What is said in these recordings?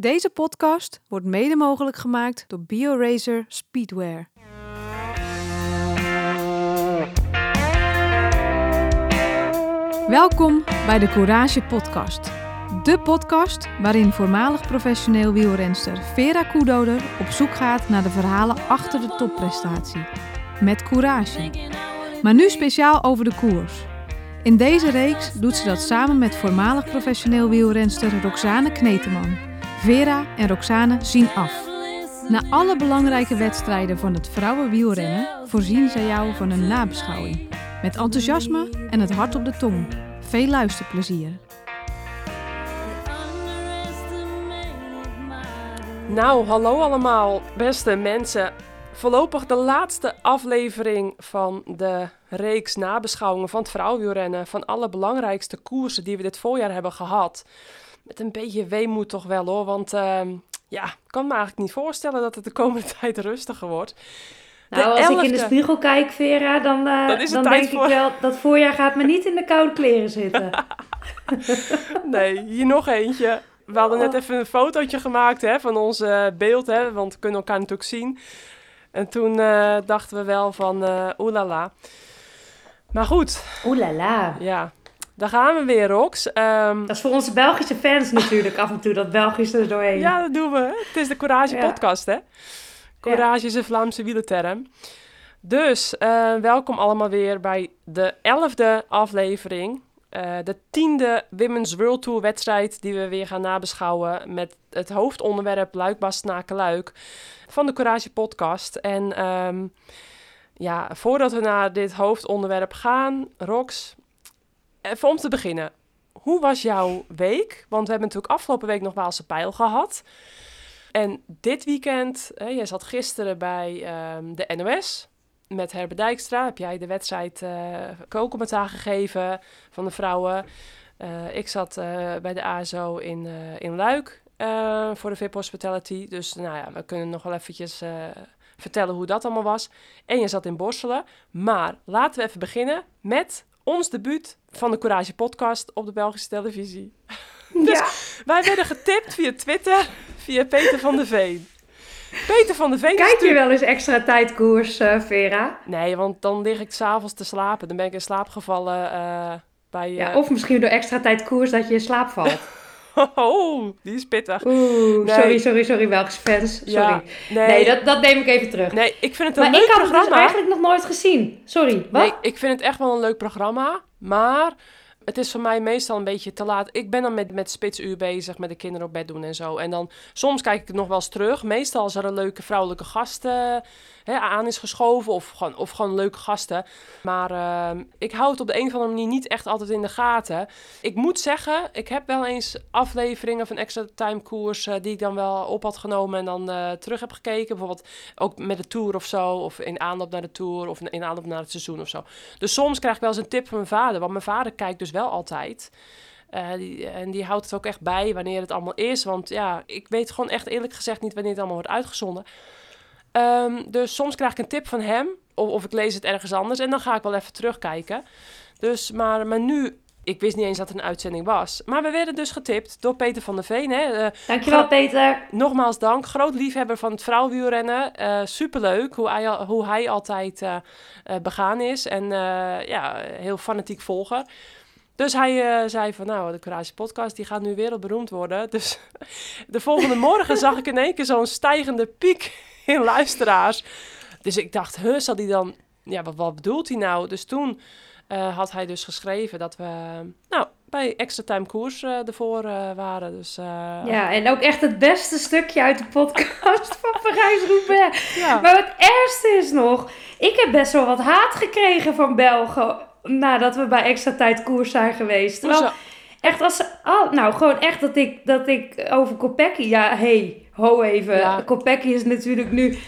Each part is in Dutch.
Deze podcast wordt mede mogelijk gemaakt door BioRacer Speedwear. Welkom bij de Courage Podcast. De podcast waarin voormalig professioneel wielrenster Vera Koedoder op zoek gaat naar de verhalen achter de topprestatie. Met courage. Maar nu speciaal over de koers. In deze reeks doet ze dat samen met voormalig professioneel wielrenster Roxane Kneteman. Vera en Roxane zien af. Na alle belangrijke wedstrijden van het vrouwenwielrennen voorzien zij jou van een nabeschouwing. Met enthousiasme en het hart op de tong. Veel luisterplezier. Nou, hallo allemaal, beste mensen. Voorlopig de laatste aflevering van de reeks nabeschouwingen van het vrouwenwielrennen. Van alle belangrijkste koersen die we dit voorjaar hebben gehad. Met een beetje weemoed toch wel hoor, want uh, ja, ik kan me eigenlijk niet voorstellen dat het de komende tijd rustiger wordt. Nou, als ik in de spiegel kijk, Vera, dan, uh, dan, dan denk voor... ik wel dat voorjaar gaat me niet in de koude kleren zitten. nee, hier nog eentje. We hadden net even een fotootje gemaakt hè, van ons uh, beeld, hè, want we kunnen elkaar natuurlijk zien. En toen uh, dachten we wel van oelala. Maar goed. Oelala. Ja, daar gaan we weer, Rox. Um, dat is voor onze Belgische fans natuurlijk af en toe, dat Belgisch er doorheen. Ja, dat doen we. Het is de Courage ja. podcast, hè. Courage ja. is een Vlaamse wielerterm. Dus, uh, welkom allemaal weer bij de elfde aflevering. Uh, de tiende Women's World Tour wedstrijd die we weer gaan nabeschouwen met het hoofdonderwerp Luik, Luik van de Courage podcast. En um, ja, voordat we naar dit hoofdonderwerp gaan, Rox, even om te beginnen. Hoe was jouw week? Want we hebben natuurlijk afgelopen week nog Waalse Pijl gehad. En dit weekend, hè, jij zat gisteren bij um, de NOS met Herbe Dijkstra. Heb jij de wedstrijd uh, co-commentaar gegeven van de vrouwen. Uh, ik zat uh, bij de ASO in, in Luik voor de VIP Hospitality. Dus nou ja, we kunnen nog wel eventjes vertellen hoe dat allemaal was. En je zat in Borselen. Maar laten we even beginnen met ons debuut van de Courage podcast op de Belgische televisie. dus ja. wij werden getipt via Twitter, via Peter van der Veen. Peter van der Veen. Kijk je wel eens extra tijd koers, uh, Vera? Nee, want dan lig ik s'avonds te slapen. Dan ben ik in slaap gevallen uh, bij... Uh... Ja, of misschien door extra tijd koers dat je in slaap valt. oh, die is pittig. Oeh, nee. sorry, sorry, sorry, Belgische fans. Sorry. Ja, nee, nee dat, dat neem ik even terug. Nee, ik vind het een maar leuk programma. Maar ik had het dus eigenlijk nog nooit gezien. Sorry, wat? Nee, ik vind het echt wel een leuk programma. Maar het is voor mij meestal een beetje te laat. Ik ben dan met, met spitsuur bezig, met de kinderen op bed doen en zo. En dan soms kijk ik het nog wel eens terug. Meestal als er een leuke vrouwelijke gast uh, aan is geschoven of gewoon, of gewoon leuke gasten. Maar uh, ik hou het op de een of andere manier niet echt altijd in de gaten. Ik moet zeggen, ik heb wel eens afleveringen van Extra Time Koers uh, die ik dan wel op had genomen en dan uh, terug heb gekeken. Bijvoorbeeld ook met de Tour of zo, of in aanloop naar de Tour of in aanloop naar het seizoen of zo. Dus soms krijg ik wel eens een tip van mijn vader, want mijn vader kijkt dus wel altijd. Die, en die houdt het ook echt bij wanneer het allemaal is. Want ja, ik weet gewoon echt eerlijk gezegd niet wanneer het allemaal wordt uitgezonden. Um, dus soms krijg ik een tip van hem. Of, of ik lees het ergens anders. En dan ga ik wel even terugkijken. Dus, maar, maar nu ik wist niet eens dat er een uitzending was. Maar we werden dus getipt door Peter van der Veen. Hè. Uh, Dankjewel, Peter. Nogmaals dank. Groot liefhebber van het vrouwenwielrennen. Uh, superleuk hoe hij, hoe hij altijd uh, begaan is. En ja, heel fanatiek volger. Dus hij zei van, nou, de Courage podcast, die gaat nu wereldberoemd worden. Dus de volgende morgen zag ik in één keer zo'n stijgende piek in luisteraars. Dus ik dacht, huh, zal die dan... Ja, wat, wat bedoelt hij nou? Dus toen uh, had hij dus geschreven dat we... Nou, bij Extra Time Koers uh, ervoor uh, waren. Dus, Ja, en ook echt het beste stukje uit de podcast van Parijs-Roubaix. Ja. Maar het ergste is nog... Ik heb best wel wat haat gekregen van Belgen... nadat we bij Extra Tijd Koers zijn geweest. Terwijl, echt als... Oh, nou, gewoon echt dat ik, dat ik over Kopecky... Ja, hey, ho even. Ja. Kopecky is natuurlijk nu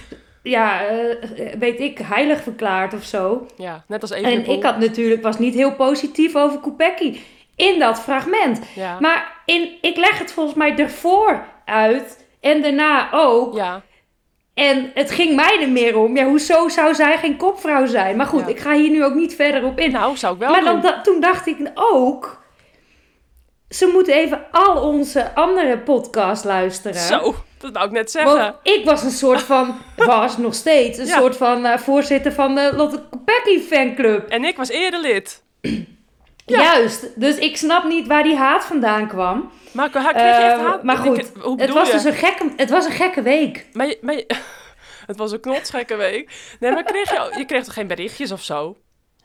ja, uh, weet ik, heilig verklaard of zo. Ja, net als En ik had natuurlijk, was niet heel positief over Kopecky in dat fragment. Ja. Maar in, ik leg het volgens mij ervoor uit en daarna ook. Ja. En het ging mij er meer om, ja, hoezo zou zij geen kopvrouw zijn? Maar goed, ja. ik ga hier nu ook niet verder op in. Nou, zou ik wel Maar dan, da, toen dacht ik ook, ze moeten even al onze andere podcasts luisteren. Zo, dat wou ik net zeggen. Want ik was een soort van, was nog steeds, een Ja. soort van eh, voorzitter van de Lotte Kopecky fanclub. En ik was eerder lid. Juist, dus ik snap niet waar die haat vandaan kwam. Maar kreeg je echt haat? maar goed, Ik- hoe het was je? dus een gekke, het was een gekke week. Maar, je- maar je- het was een knotsgekke week. Nee, maar kreeg je, je kreeg toch geen berichtjes of zo?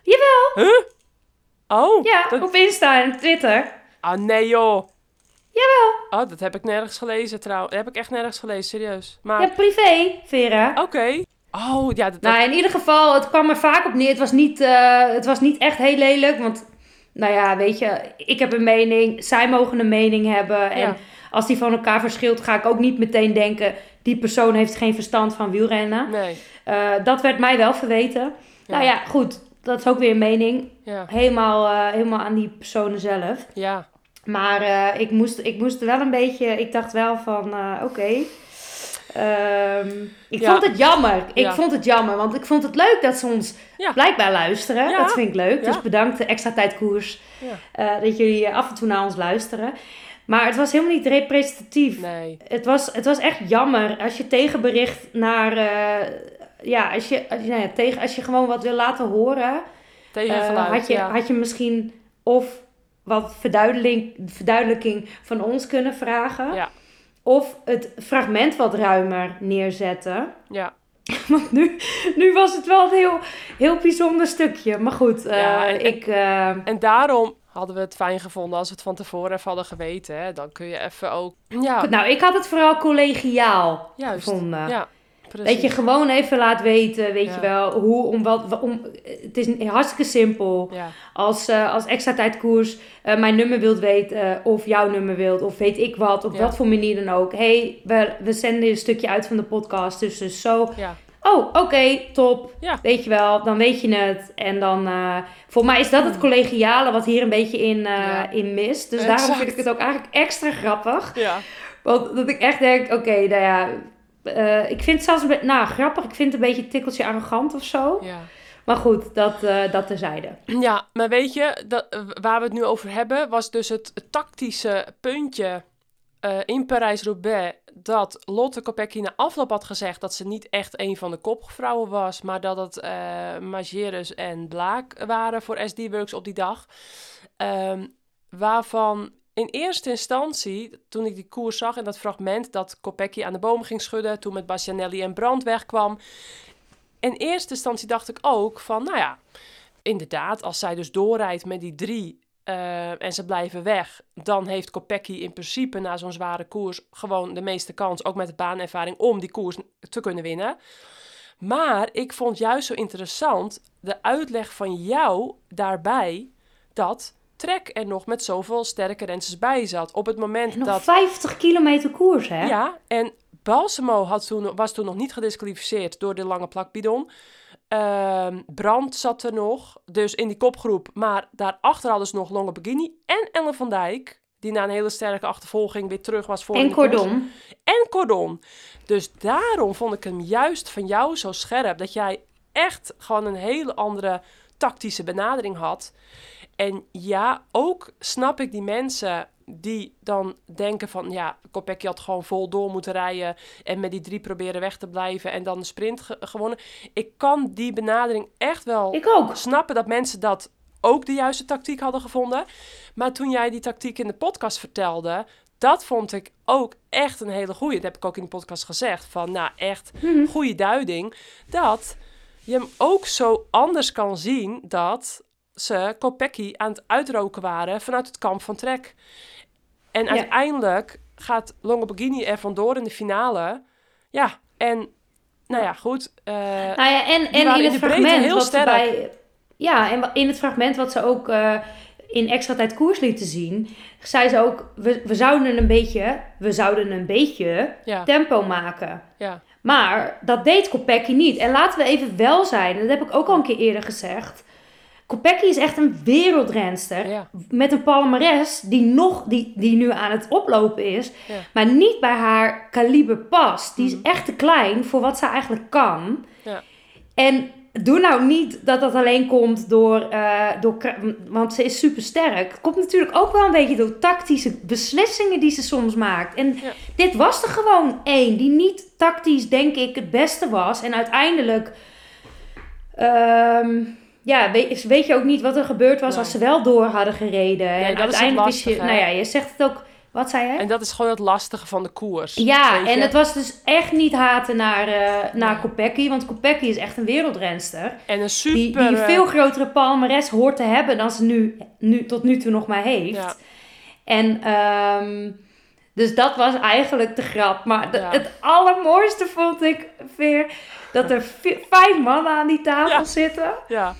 Jawel. Huh? Oh. Ja, dat- op Insta en Twitter. Ah, nee joh. Jawel. Oh, dat heb ik nergens gelezen trouwens. Dat heb ik echt nergens gelezen, serieus. Maar, Ja, privé, Vera. oké. Oh, ja, dat, Nou, in ieder geval, het kwam er vaak op neer. Het was niet, eh, het was niet echt heel lelijk, want... Nou ja, weet je, ik heb een mening, zij mogen een mening hebben. En Ja. als die van elkaar verschilt, ga ik ook niet meteen denken... die persoon heeft geen verstand van wielrennen. nee. Eh, dat werd mij wel verweten. Ja. Nou ja, goed, dat is ook weer een mening. Ja, Helemaal, eh, helemaal aan die personen zelf. ja. Maar eh, ik, moest, ik moest wel een beetje... Ik dacht wel van, eh, oké... Ehm, ik Ja. vond het jammer. Ik Ja. vond het jammer, want ik vond het leuk dat ze ons Ja. blijkbaar luisteren. Dat vind ik leuk. Dus bedankt de extra tijd koers Ja. eh, dat jullie af en toe naar ons luisteren. Maar het was helemaal niet representatief. Nee. Het, was, het was echt jammer als je tegenbericht naar... ja, als je, als, je- nou ja, tegen, als je gewoon wat wil laten horen... Tegen had, je, had je misschien of wat verduidelijking, verduidelijking van ons kunnen vragen... Ja. Of het fragment wat ruimer neerzetten. Ja. Want nu, nu was het wel een heel, heel bijzonder stukje. Maar goed, eh, en- ik... eh, En daarom hadden we het fijn gevonden als we het van tevoren even hadden geweten. Hè? Dan kun je even ook... Ja, goed, nou, ik had het vooral collegiaal juist. gevonden. Ja, precies. Dat je gewoon even laat weten, weet Ja. je wel, hoe, om wat, om, het is hartstikke simpel. Ja, Als, eh, als extra tijd koers eh, mijn nummer wilt weten, eh, of jouw nummer wilt, of weet ik wat, op Ja. wat voor manier dan ook. hey, we, we zenden een stukje uit van de podcast, dus, dus zo. ja, Oh, oké, top. Ja. Weet je wel, dan weet je het. En dan, voor mij is dat het collegiale wat hier een beetje in, in mist. Dus daarom vind ik het ook eigenlijk extra grappig. ja. Want dat ik echt denk, oké, nou ja, eh, ik vind het zelfs, nou grappig, ik vind het een beetje een tikkeltje arrogant of zo. ja. Maar goed, dat, eh dat terzijde. Ja, maar weet je, dat, eh, waar we het nu over hebben, was dus het tactische puntje in Parijs-Roubaix. Dat Lotte Kopecky na afloop had gezegd dat ze niet echt een van de kopvrouwen was, maar dat het eh Majerus en Blaak waren voor SD Works op die dag. Ehm, waarvan in eerste instantie, toen ik die koers zag en dat fragment dat Kopecky aan de boom ging schudden, toen met Bastianelli en Brand wegkwam. In eerste instantie dacht ik ook van, nou ja, inderdaad, als zij dus doorrijdt met die drie eh, en ze blijven weg, dan heeft Kopecky in principe na zo'n zware koers gewoon de meeste kans, ook met de baanervaring, om die koers te kunnen winnen. Maar ik vond juist zo interessant de uitleg van jou daarbij dat Trek er nog met zoveel sterke rensters bij zat. Op het moment En nog dat 50 kilometer koers, hè? ja, en Balsamo had toen, was toen nog niet gedisqualificeerd door de lange plakbidon. Ehm Brand zat er nog, dus in die kopgroep. Maar daarachter hadden ze nog Longe Begini en Ellen van Dijk. Die na een hele sterke achtervolging weer terug was voor en koers. cordon. En Cordon. Dus daarom vond ik hem juist van jou zo scherp. Dat jij echt gewoon een hele andere tactische benadering had. En ja, ook snap ik die mensen die dan denken van... Ja, Kopecky had gewoon vol door moeten rijden... en met die drie proberen weg te blijven... en dan de sprint ge- gewonnen. Ik kan die benadering echt wel Ik ook. snappen dat mensen dat ook de juiste tactiek hadden gevonden. Maar toen jij die tactiek in de podcast vertelde, dat vond ik ook echt een hele goeie. Dat heb ik ook in de podcast gezegd. Van nou, echt goede duiding. Dat je hem ook zo anders kan zien dat ze Kopecky aan het uitroken waren vanuit het kamp van Trek. En Ja. uiteindelijk gaat Longoborghini er vandoor in de finale. Ja, en nou ja, goed. eh, Nou ja, en, en in het fragment heel wat sterk. bij... Ja, en in het fragment wat ze ook eh, in extra tijd koers lieten zien... zei ze ook, we, we zouden een beetje... We zouden een beetje ja, tempo maken. ja, Maar dat deed Kopecky niet. En laten we even wel zijn, dat heb ik ook al een keer eerder gezegd. Kopecky is echt een wereldrenster. ja, Met een palmares die, nog, die, die nu aan het oplopen is. Ja. Maar niet bij haar kaliber past. Die is Mhm. echt te klein voor wat ze eigenlijk kan. Ja. En doe nou niet dat dat alleen komt door, uh, door want ze is super sterk. Komt natuurlijk ook wel een beetje door tactische beslissingen die ze soms maakt. En dit was er gewoon één die niet tactisch, denk ik, het beste was. En uiteindelijk, um, ja, weet, weet, je ook niet wat er gebeurd was als ze wel door hadden gereden. en dat uiteindelijk is, je, nou ja, je zegt het ook wat zei hij? En dat is gewoon het lastige van de koers. Ja, en het was dus echt niet haten naar, uh, naar Kopecky. Want Kopecky is echt een wereldrenster. En een super... Die, die een veel grotere palmares hoort te hebben dan ze nu, nu tot nu toe nog maar heeft. Ja. En... Um, dus dat was eigenlijk de grap. Maar het allermooiste vond ik weer dat er vijf mannen aan die tafel zitten. Ja.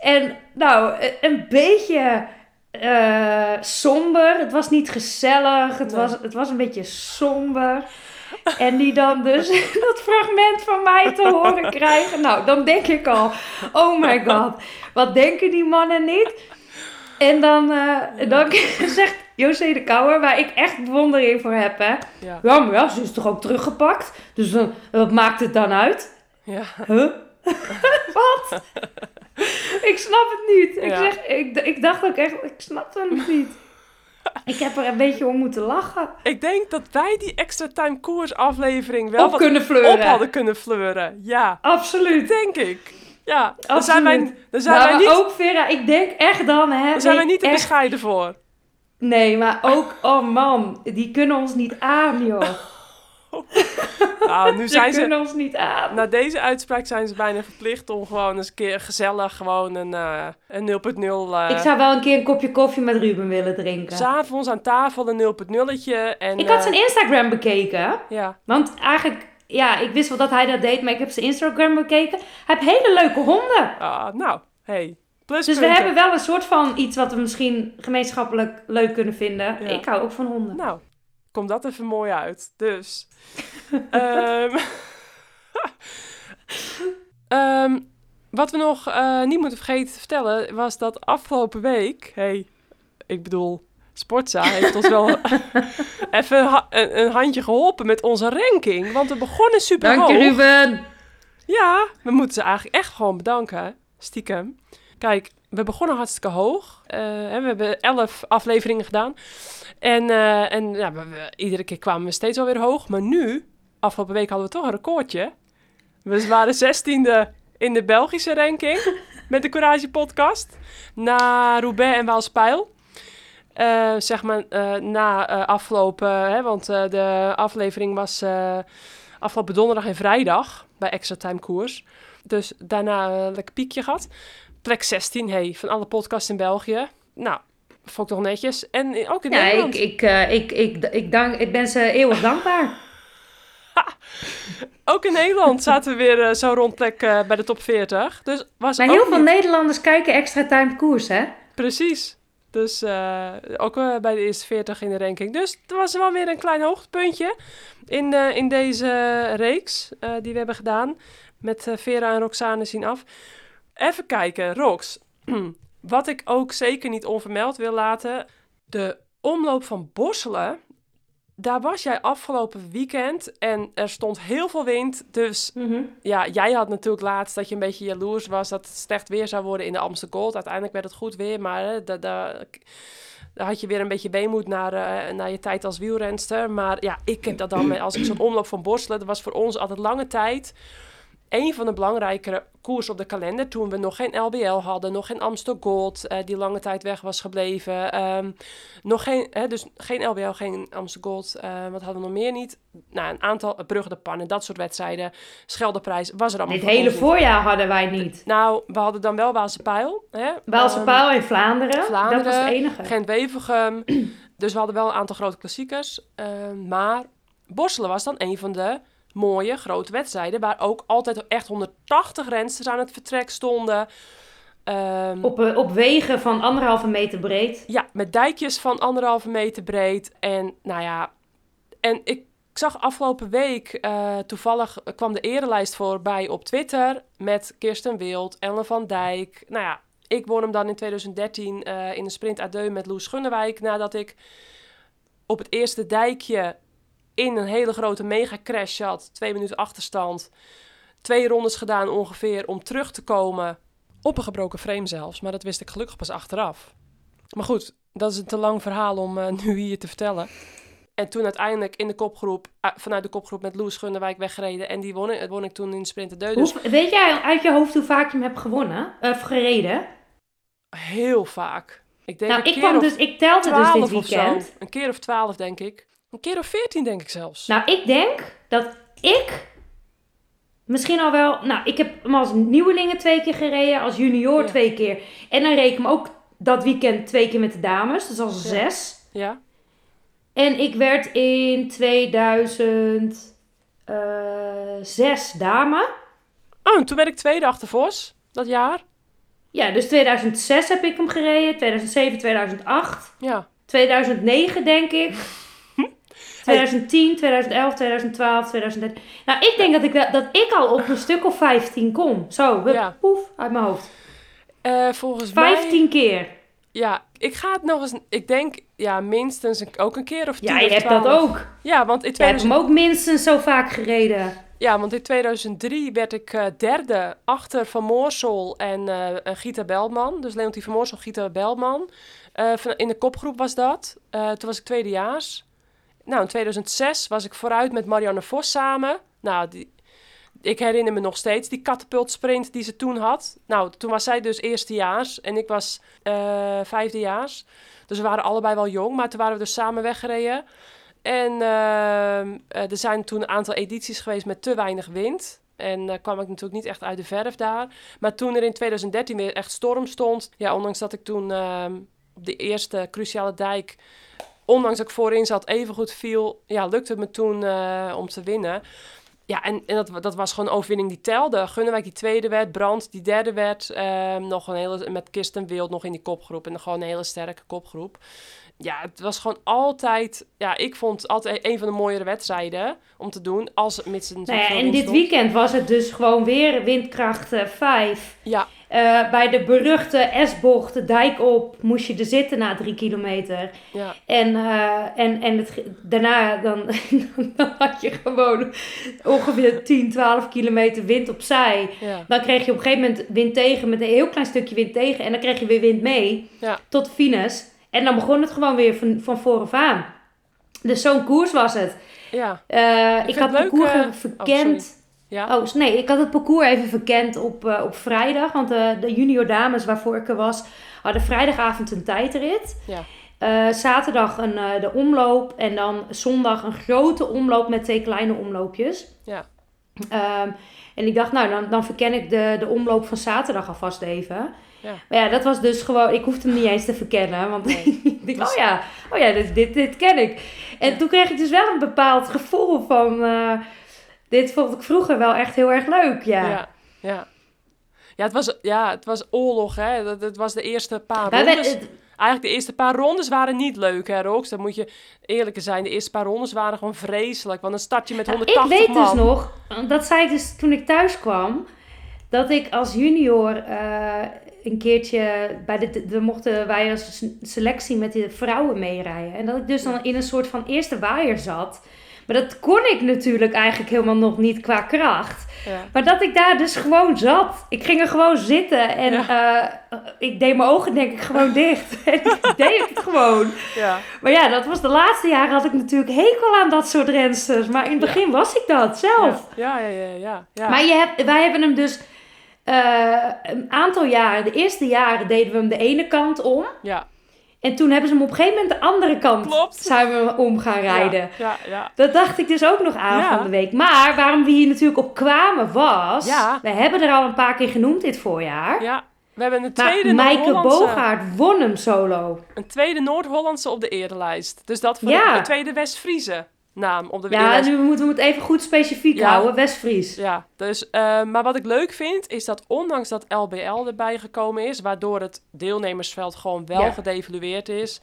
En nou, een beetje uh, somber. Het was niet gezellig. Het, was, het was een beetje somber. En die dan dus dat fragment van mij te horen krijgen. Nou, dan denk ik al, oh my god, wat denken die mannen niet? En dan, uh, dan zegt José de Kouwer, waar ik echt bewondering voor heb, hè. Ja. ja, maar ja, ze is toch ook teruggepakt? Dus dan, wat maakt het dan uit? Ja. Huh? wat? ik snap het niet. Ik, zeg, ik, ik dacht ook echt, ik snap het niet. Ik heb er een beetje om moeten lachen. Ik denk dat wij die extra time koers aflevering wel op wat kunnen fleuren. op hadden kunnen fleuren. Ja. Absoluut. Denk ik. Ja, dan zijn wij, dan zijn nou, wij niet... ook Vera, ik denk echt dan... Hè, daar zijn wij niet te bescheiden voor. Nee, maar ook, oh man, die kunnen ons niet aan, joh. Nou, nu zijn ze kunnen ons niet aan. Na deze uitspraak zijn ze bijna verplicht om gewoon eens een keer gezellig gewoon een, uh, een 0.0... Uh, ik zou wel een keer een kopje koffie met Ruben willen drinken. S'avonds aan tafel een 0.0'tje. En, ik had zijn Instagram bekeken. Ja. Want eigenlijk, ja, ik wist wel dat hij dat deed, maar ik heb zijn Instagram bekeken. Hij heeft hele leuke honden. Ah, nou, hey. Dus we hebben wel een soort van iets wat we misschien gemeenschappelijk leuk kunnen vinden. Ik hou ook van honden. Nou, komt dat even mooi uit. Dus. um, um, wat we nog uh, niet moeten vergeten te vertellen was dat afgelopen week. hey, ik bedoel, Sportza heeft ons wel even een, een, handje geholpen met onze ranking. Want we begonnen super Dank je, Ruben. Ja, we moeten ze eigenlijk echt gewoon bedanken. Stiekem. Kijk, we begonnen hartstikke hoog. Uh, we hebben elf afleveringen gedaan. En, uh, en ja, we, iedere keer kwamen we steeds alweer hoog. Maar nu, afgelopen week hadden we toch een recordje. We waren zestiende in de Belgische ranking met de Courage podcast. Na Roubaix en Waalspijl. Uh, zeg maar uh, na afgelopen, hè, want de aflevering was afgelopen donderdag en vrijdag bij Extra Time Koers. Dus daarna een lekker piekje gehad. Plek 16, hey, van alle podcasts in België. Nou, vond ik toch netjes. En ook in ja, Nederland. Ik, ik, uh, ik, ik, ik, dank, ik ben ze eeuwig dankbaar. ook in Nederland zaten we weer uh, zo rond plek uh, bij de top 40. Dus was maar heel veel Nederlanders kijken extra time koers, hè? Precies. Dus ook bij de eerste 40 in de ranking. Dus er was wel weer een klein hoogtepuntje in, in deze reeks die we hebben gedaan. Met Vera en Roxane zien af. Even kijken, Rox. Wat ik ook zeker niet onvermeld wil laten. De omloop van Borselen. Daar was jij afgelopen weekend en er stond heel veel wind. Dus mhm. ja, jij had natuurlijk laatst dat je een beetje jaloers was dat het slecht weer zou worden in de Amsterdam Gold. Uiteindelijk werd het goed weer, maar daar da, had je weer een beetje weemoed naar, uh, naar je tijd als wielrenster. Maar ja, ik heb dat dan, als ik zo'n omloop van Borselen, dat was voor ons altijd lange tijd een van de belangrijkere koers op de kalender. Toen we nog geen LBL hadden, nog geen Amstel Gold, uh, die lange tijd weg was gebleven. Um, nog geen, hè, dus geen LBL, geen Amstel Gold. Uh, wat hadden we nog meer niet? Nou, een aantal Brugge de Pannen, dat soort wedstrijden. Scheldeprijs was er allemaal. Dit hele voorjaar hadden wij niet. Nou, we hadden dan wel Waalse Pijl. Hè? Waalse um, Pijl in Vlaanderen. Vlaanderen. Dat was het enige. Gent-Wevelgem. dus we hadden wel een aantal grote klassiekers. Uh, maar Borselen was dan een van de mooie grote wedstrijden. Waar ook altijd echt 180 rensters aan het vertrek stonden. Um, op, uh, op wegen van anderhalve meter breed. Ja, met dijkjes van anderhalve meter breed. En nou ja, en ik zag afgelopen week, uh, toevallig kwam de erelijst voorbij op Twitter met Kirsten Wild, Ellen van Dijk. Nou ja, ik won hem dan in 2013 uh, in een sprint adieu met Loes Gunnewijk. Nadat ik op het eerste dijkje in een hele grote mega crash had, twee minuten achterstand. twee rondes gedaan ongeveer om terug te komen op een gebroken frame zelfs. Maar dat wist ik gelukkig pas achteraf. Maar goed, dat is een te lang verhaal om uh, nu hier te vertellen. En toen uiteindelijk in de kopgroep, uh, vanuit de kopgroep met Loes Gunderwijk weggereden. En die won ik, won ik toen in de sprinter de dus... Weet jij uit je hoofd hoe vaak je hem hebt gewonnen? Of gereden? Heel vaak. Ik denk nou, ik, kwam dus, ik telde dus dit weekend. Een keer of twaalf, denk ik. Een keer of veertien, denk ik zelfs. Nou, ik denk dat ik misschien al wel... Nou, ik heb hem als nieuwelingen twee keer gereden. Als junior twee keer. En dan reken ik hem ook dat weekend twee keer met de dames. Dus als zes. Ja. En ik werd in 2006 uh, dame. Oh, toen werd ik tweede achter Vos, dat jaar. Ja, dus 2006 heb ik hem gereden, 2007, 2008. Ja. 2009 denk ik. 2010, 2011, 2012, 2013. Nou, ik denk dat ik, dat ik al op een stuk of 15 kom. Zo, ja. poef, uit mijn hoofd. Uh, volgens 15 mij... keer. Ja, ik ga het nog eens... Ik denk, ja, minstens een, ook een keer of tien Ja, je hebt dat ook. Ja, want in 2000... Je hebt hem ook minstens zo vaak gereden. Ja, want in 2003 werd ik uh, derde achter Van Moorsel en uh, Gita Belman. Dus Leontien Van Moorsel, Gita Belman. Uh, in de kopgroep was dat. toen was ik tweedejaars. Nou, in 2006 was ik vooruit met Marianne Vos samen. Nou, die, ik herinner me nog steeds die katapultsprint die ze toen had. Nou, toen was zij dus eerstejaars en ik was vijfdejaars. Dus we waren allebei wel jong, maar toen waren we dus samen weggereden. En uh, er zijn toen een aantal edities geweest met te weinig wind. En kwam ik natuurlijk niet echt uit de verf daar. Maar toen er in 2013 weer echt storm stond. Ja, ondanks dat ik toen op de eerste cruciale dijk. Ondanks dat ik voorin zat, even goed viel. Ja, lukte het me toen eh, om te winnen. Ja, en, en dat, dat was gewoon een overwinning die telde. Gunnewijk die tweede werd, Brand die derde werd. Ehm, nog een hele, met Kirsten Wild nog in die kopgroep. En gewoon een hele sterke kopgroep ja, het was gewoon altijd. Ja, ik vond het altijd een van de mooiere wedstrijden om te doen. Als met een. Nou ja, en dit weekend was het dus gewoon weer windkracht 5. Ja. Uh, bij de beruchte S-bocht, de dijk op, moest je er zitten na drie kilometer. Ja. En, uh, en, en het, daarna dan, dan had je gewoon ongeveer 10, 12 kilometer wind opzij. Ja. Dan kreeg je op een gegeven moment wind tegen met een heel klein stukje wind tegen. En dan kreeg je weer wind mee ja. tot de finish. En dan begon het gewoon weer van, van vooraf aan. Dus zo'n koers was het. Ja. Uh, ik, had het parcours uh, verkend. Oh, ja? oh, nee, ik had het parcours even verkend op, uh, op vrijdag. Want de, de junior dames waarvoor ik er was, hadden vrijdagavond een tijdrit. Ja. zaterdag een, de omloop. En dan zondag een grote omloop met twee kleine omloopjes. Ja. Um, en ik dacht, nou, dan, dan verken ik de, de omloop van zaterdag alvast even. Ja. Maar ja, dat was dus gewoon... Ik hoefde hem niet eens te verkennen. Want nee. ik dacht, oh ja, oh ja dit, dit, dit ken ik. En toen kreeg ik dus wel een bepaald gevoel van... Uh, dit vond ik vroeger wel echt heel erg leuk, ja. Ja, ja. Ja, het was, ja, het was oorlog, hè. Dat, het was de eerste paar nou, rondes. Het, Eigenlijk de eerste paar rondes waren niet leuk, hè, Rox? Dan moet je eerlijk zijn. De eerste paar rondes waren gewoon vreselijk. Want dan start je met 180 man. Ik weet dus nog, dat zei ik dus toen ik thuis kwam... dat ik als junior... Uh, een keertje bij de, we mochten wij als selectie met de vrouwen meerijden. En dat ik dus dan in een soort van eerste waaier zat. Maar dat kon ik natuurlijk eigenlijk helemaal nog niet qua kracht. Ja. Maar dat ik daar dus gewoon zat. Ik ging er gewoon zitten en ja. uh, ik deed mijn ogen denk ik gewoon dicht. en ik deed het gewoon. Ja. Maar ja, dat was de laatste jaren had ik natuurlijk hekel aan dat soort rensters. Maar in het begin was ik dat zelf. Ja, ja, ja, ja. ja. Maar je hebt, wij hebben hem dus uh, een aantal jaren, de eerste jaren deden we hem de ene kant om. Ja. En toen hebben ze hem op een gegeven moment de andere kant Klopt. zijn we om gaan rijden. Ja, ja, ja. Dat dacht ik dus ook nog aan van de week. Maar waarom we hier natuurlijk op kwamen was... Ja. We hebben er al een paar keer genoemd dit voorjaar. Ja, we hebben een tweede Maar Maaike Bogaert won hem solo. Een tweede Noord-Hollandse op de erenlijst. Dus dat voor de tweede West-Friese naam op de Ja, nu moeten we het even goed specifiek houden. West-Fries. Ja, dus, uh, maar wat ik leuk vind, is dat ondanks dat LBL erbij gekomen is, waardoor het deelnemersveld gewoon wel ja. gedevalueerd is.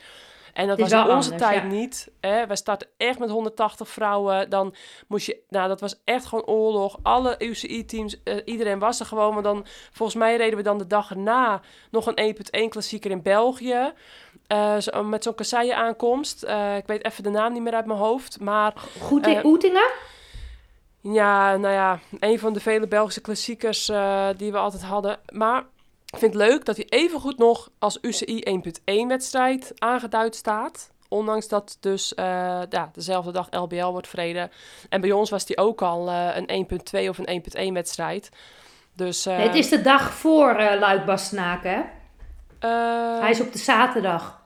En dat was in onze anders, tijd ja. niet. Hè? Wij starten echt met 180 vrouwen. Dan moest je... Nou, dat was echt gewoon oorlog. Alle UCI-teams, uh, iedereen was er gewoon. Maar dan, volgens mij reden we dan de dag erna nog een 1.1 klassieker in België. Uh, zo, met zo'n kasseien-aankomst. Uh, ik weet even de naam niet meer uit mijn hoofd, maar... Goed in Oetingen? Ja, nou ja, een van de vele Belgische klassiekers die we altijd hadden. Maar ik vind het leuk dat hij evengoed nog als UCI 1.1 wedstrijd aangeduid staat. Ondanks dat dus ja, dezelfde dag LBL wordt vrede. En bij ons was die ook al een 1.2 of een 1.1 wedstrijd. Dus, nee, het is de dag voor uh, Luik Bastenaken, Hij is op de zaterdag.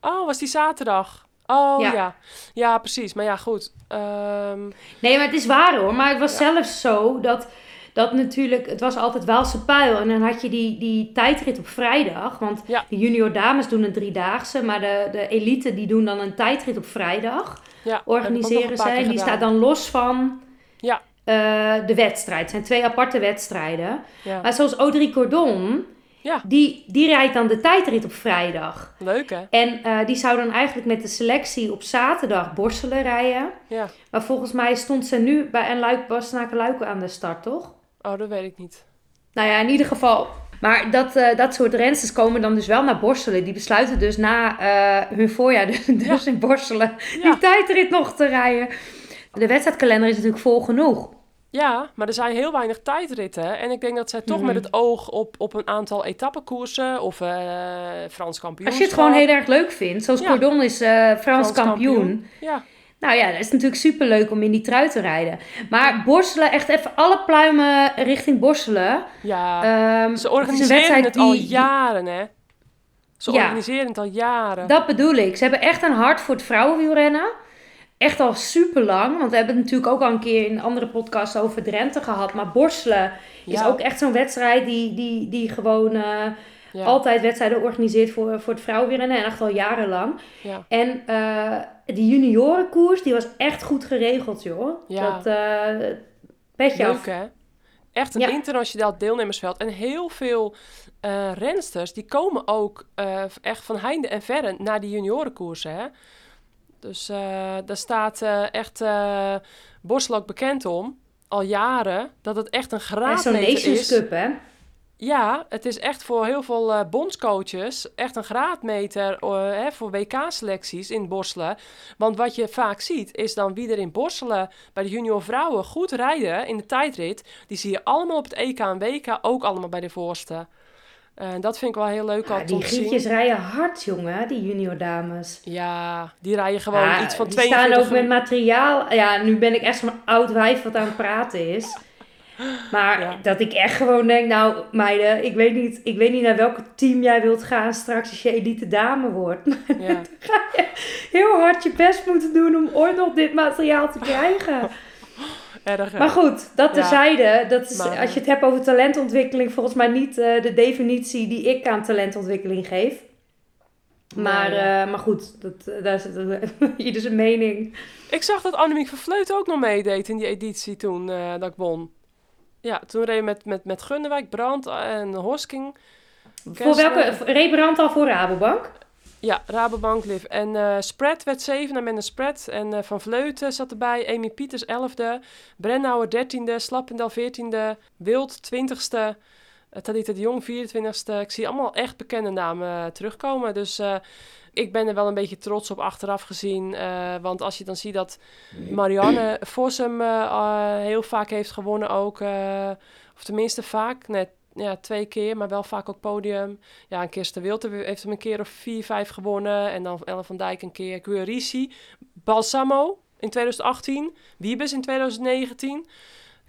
Oh, was die zaterdag? Oh ja. ja. ja. precies. Maar ja, goed. Um... Nee, maar het is waar hoor. Maar het was ja. zelfs zo dat, dat natuurlijk, het was altijd Waalse pijl. En dan had je die, die tijdrit op vrijdag. Want ja. de junior dames doen een driedaagse. Maar de, de elite die doen dan een tijdrit op vrijdag. Ja, organiseren. En die staat dan los van ja. Uh, de wedstrijd. Het zijn twee aparte wedstrijden. Ja. Maar zoals Audrey Cordon ja. Die, die rijdt dan de tijdrit op vrijdag. Leuk hè? En uh, die zou dan eigenlijk met de selectie op zaterdag borstelen rijden. Ja. Maar volgens mij stond ze nu bij een Luik, Bastenaken Luiken aan de start, toch? Oh, dat weet ik niet. Nou ja, in ieder geval. Maar dat, uh, dat soort rensters komen dan dus wel naar borstelen. Die besluiten dus na uh, hun voorjaar dus, dus in borstelen Ja. die tijdrit nog te rijden. De wedstrijdkalender is natuurlijk vol genoeg. Ja, maar er zijn heel weinig tijdritten. En ik denk dat zij toch Mhm. met het oog op, op een aantal etappekoersen of eh Frans kampioen. Als je het gewoon heel erg leuk vindt. Zoals Ja. Cordon is eh, Frans, kampioen. Ja, Nou ja, dat is natuurlijk super leuk om in die trui te rijden. Maar borstelen, echt even alle pluimen richting borstelen. ja. Ehm, ze organiseren het al die- jaren, hè? Ze Ja. organiseren het al jaren. Dat bedoel ik. Ze hebben echt een hart voor het vrouwenwielrennen. Echt al super lang. Want we hebben het natuurlijk ook al een keer in een andere podcast over Drenthe gehad. Maar borstelen is ook echt zo'n wedstrijd die, die, die gewoon eh, Ja, altijd wedstrijden organiseert voor, voor het vrouwenwielrennen. En echt al jarenlang. ja. En eh die juniorenkoers, die was echt goed geregeld, joh. Ja. Dat eh petje af. Leuk, hè? Echt een internationaal deelnemersveld. En heel veel rensters, die komen ook echt van heinde en verre naar die juniorenkoersen, hè? Dus eh, daar staat eh, echt eh Borstel ook bekend om, al jaren, dat het echt een zo'n graadmeter Nations is. Cup, hè? Ja, het is echt voor heel veel eh, bondscoaches echt een graadmeter hè, voor WK-selecties in borstelen. Want wat je vaak ziet, is dan wie er in borstelen bij de junior vrouwen goed rijden in de tijdrit. Die zie je allemaal op het EK en WK, ook allemaal bij de voorste. En dat vind ik wel heel leuk Ja, al die. Grietjes rijden hard, jongen, die junior dames. Ja, die rijden gewoon Ja, iets van die 42 staan ook met materiaal. Ja, nu ben ik echt zo'n oud wijf wat aan het praten is. Maar Ja. dat ik echt gewoon denk, nou meiden, ik weet, niet, ik weet niet naar welk team jij wilt gaan straks als je elite dame wordt. Ja, Heel hard je best moeten doen om ooit nog dit materiaal te krijgen. Maar goed, dat Ja. terzijde. Dat is, Maar- als je het hebt over talentontwikkeling, volgens mij niet eh, de definitie die ik aan talentontwikkeling geef. Maar, ja. eh, maar goed, dat, eh, daar zit ieder zijn mening. Ik zag dat Annemiek Vervleut ook nog meedeed in die editie toen eh, dat ik won. Ja, toen reed je met, met, met Gunnewijk, Brandt en Hosking. Voor welke? Rebrand al voor Rabobank? Ja, Rabobank Liv. En eh Spread werd zevende met een spread. En eh, Van Vleuten zat erbij. Amy Pieters elfde. Brennauer dertiende. Slappendel veertiende. Wild twintigste. Uh, Talita de Jong 24ste. Ik zie allemaal echt bekende namen eh, terugkomen. Dus eh, ik ben er wel een beetje trots op achteraf gezien. eh, want als je dan ziet dat Marianne Vossum eh, eh, heel vaak heeft gewonnen ook. eh, of tenminste vaak. Net ja, twee keer, maar wel vaak ook podium. Ja, en Kirsten Wilte heeft hem een keer of vier, vijf gewonnen. En dan Ellen van Dijk een keer. Guerrisi. Balsamo in 2018. Wiebes in 2019.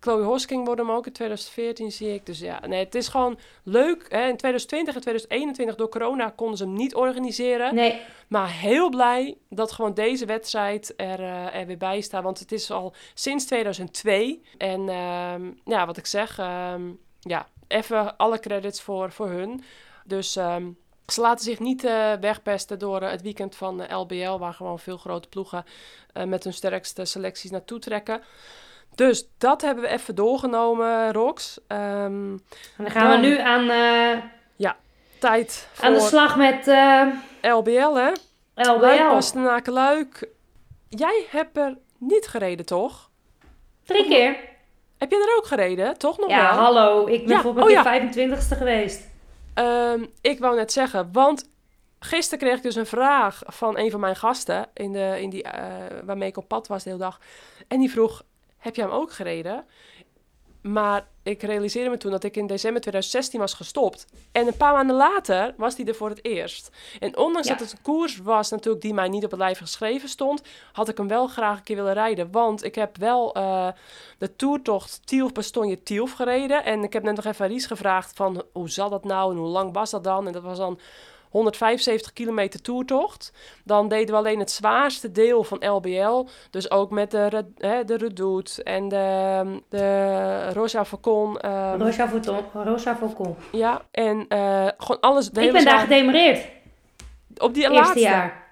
Chloe Hosking wordt hem ook in 2014, zie ik. Dus ja, nee, het is gewoon leuk. Hè? In 2020 en 2021 door corona konden ze hem niet organiseren. Nee. Maar heel blij dat gewoon deze wedstrijd er, eh, er weer bij staat. Want het is al sinds 2002. En ehm, ja, wat ik zeg, ehm, ja, even alle credits voor, voor hun. Dus ehm, ze laten zich niet eh, wegpesten door eh, het weekend van eh, LBL, waar gewoon veel grote ploegen eh, met hun sterkste selecties naartoe trekken. Dus dat hebben we even doorgenomen, Rox. Ehm, En dan gaan Dan- we nu aan, eh, tijd voor aan de slag met eh, LBL, hè? LBL. Luik, Luik. Jij hebt er niet gereden, toch? Drie keer. Heb je er ook gereden? Toch nog Ja, wel? hallo. Ik ben Ja, volgens oh ja. 25ste geweest. Ehm, ik wou net zeggen, want gisteren kreeg ik dus een vraag van een van mijn gasten, in de, in die, eh, waarmee ik op pad was de hele dag. En die vroeg, heb jij hem ook gereden? Maar ik realiseerde me toen dat ik in december 2016 was gestopt. En een paar maanden later was die er voor het eerst. En ondanks dat het een koers was natuurlijk die mij niet op het lijf geschreven stond... had ik hem wel graag een keer willen rijden. Want ik heb wel uh, de toertocht Tielf-Bastogne Tielf gereden. En ik heb net nog even Ries gevraagd van hoe zat dat nou en hoe lang was dat dan? En dat was dan 175 kilometer toertocht. Dan deden we alleen het zwaarste deel van LBL. Dus ook met de, hè, de Redoute en de, de Rosa Falcon. Um, Rosa. Rosa Falcon. Ja, en uh, gewoon alles. De ik ben daar gedemereerd. Op die laatste? jaar.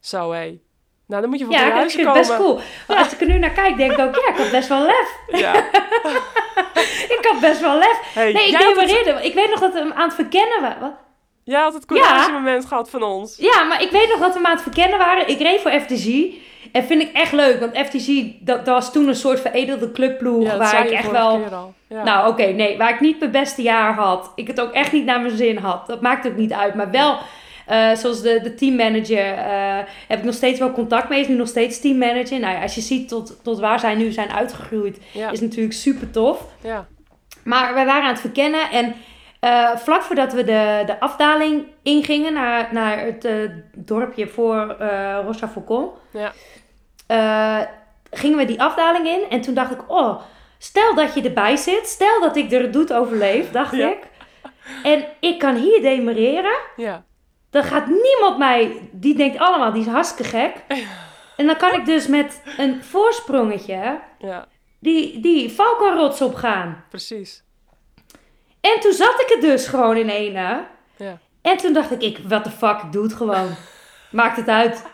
Zo, hé. Nou, dan moet je voor ja, huis komen. Ja, best cool. Als ik er nu naar kijk, denk ik ook, ja, ik had best wel lef. Ja. ik had best wel lef. nee, ik demereerde. Het... Ik weet nog dat we hem aan het verkennen waren. Jij had het courage moment gehad van ons. Ja, maar ik weet nog dat we het verkennen waren. Ik reed voor FTG. En vind ik echt leuk, want FTG, dat, dat was toen een soort veredelde clubploeg. Ja, waar ik echt wel. Ja. Nou, oké, nee, waar ik niet mijn beste jaar had. Ik het ook echt niet naar mijn zin had. Dat maakt ook niet uit. Maar wel, uh, zoals de, de teammanager, uh, heb ik nog steeds wel contact mee. Is nu nog steeds teammanager. Nou ja, als je ziet tot, tot waar zij nu zijn uitgegroeid, is natuurlijk super tof. Ja. Maar wij waren aan het verkennen en uh, vlak voordat we de, de afdaling ingingen naar, naar het uh, dorpje voor uh, Rosa Faucon, ja. gingen we die afdaling in. En toen dacht ik, oh, stel dat je erbij zit, stel dat ik er doet overleef, dacht ja. ik. En ik kan hier demereren. Ja. Dan gaat niemand mij, die denkt allemaal, die is hartstikke gek. En dan kan ik dus met een voorsprongetje ja. die, die valkenrots opgaan. Precies. En toen zat ik het dus gewoon in ene. Ja. En toen dacht ik, ik what the fuck, doe het gewoon. Maakt het uit.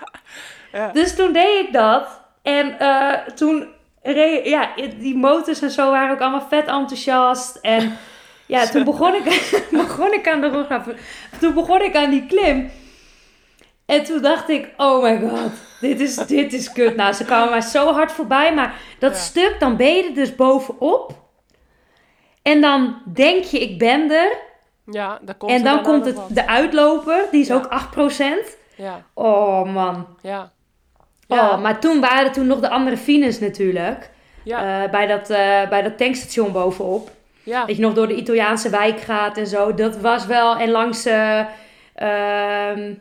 Ja. Dus toen deed ik dat. En uh, toen, reed, ja, die motors en zo waren ook allemaal vet enthousiast. En ja, toen begon ik, begon ik aan de rug. Toen begon ik aan die klim. En toen dacht ik, oh my god, dit is, dit is kut. Nou, ze kwamen maar zo hard voorbij. Maar dat Ja. stuk, dan ben je er dus bovenop. En dan denk je, ik ben er. Ja, daar komt en dan komt het, de uitloper, die is Ja. ook 8%. Ja, Oh man. ja. Oh, maar toen waren toen nog de andere fines natuurlijk. ja, Eh, bij, dat, eh, bij dat tankstation bovenop. ja. Dat je nog door de Italiaanse wijk gaat en zo. Dat was wel. En langs ehm,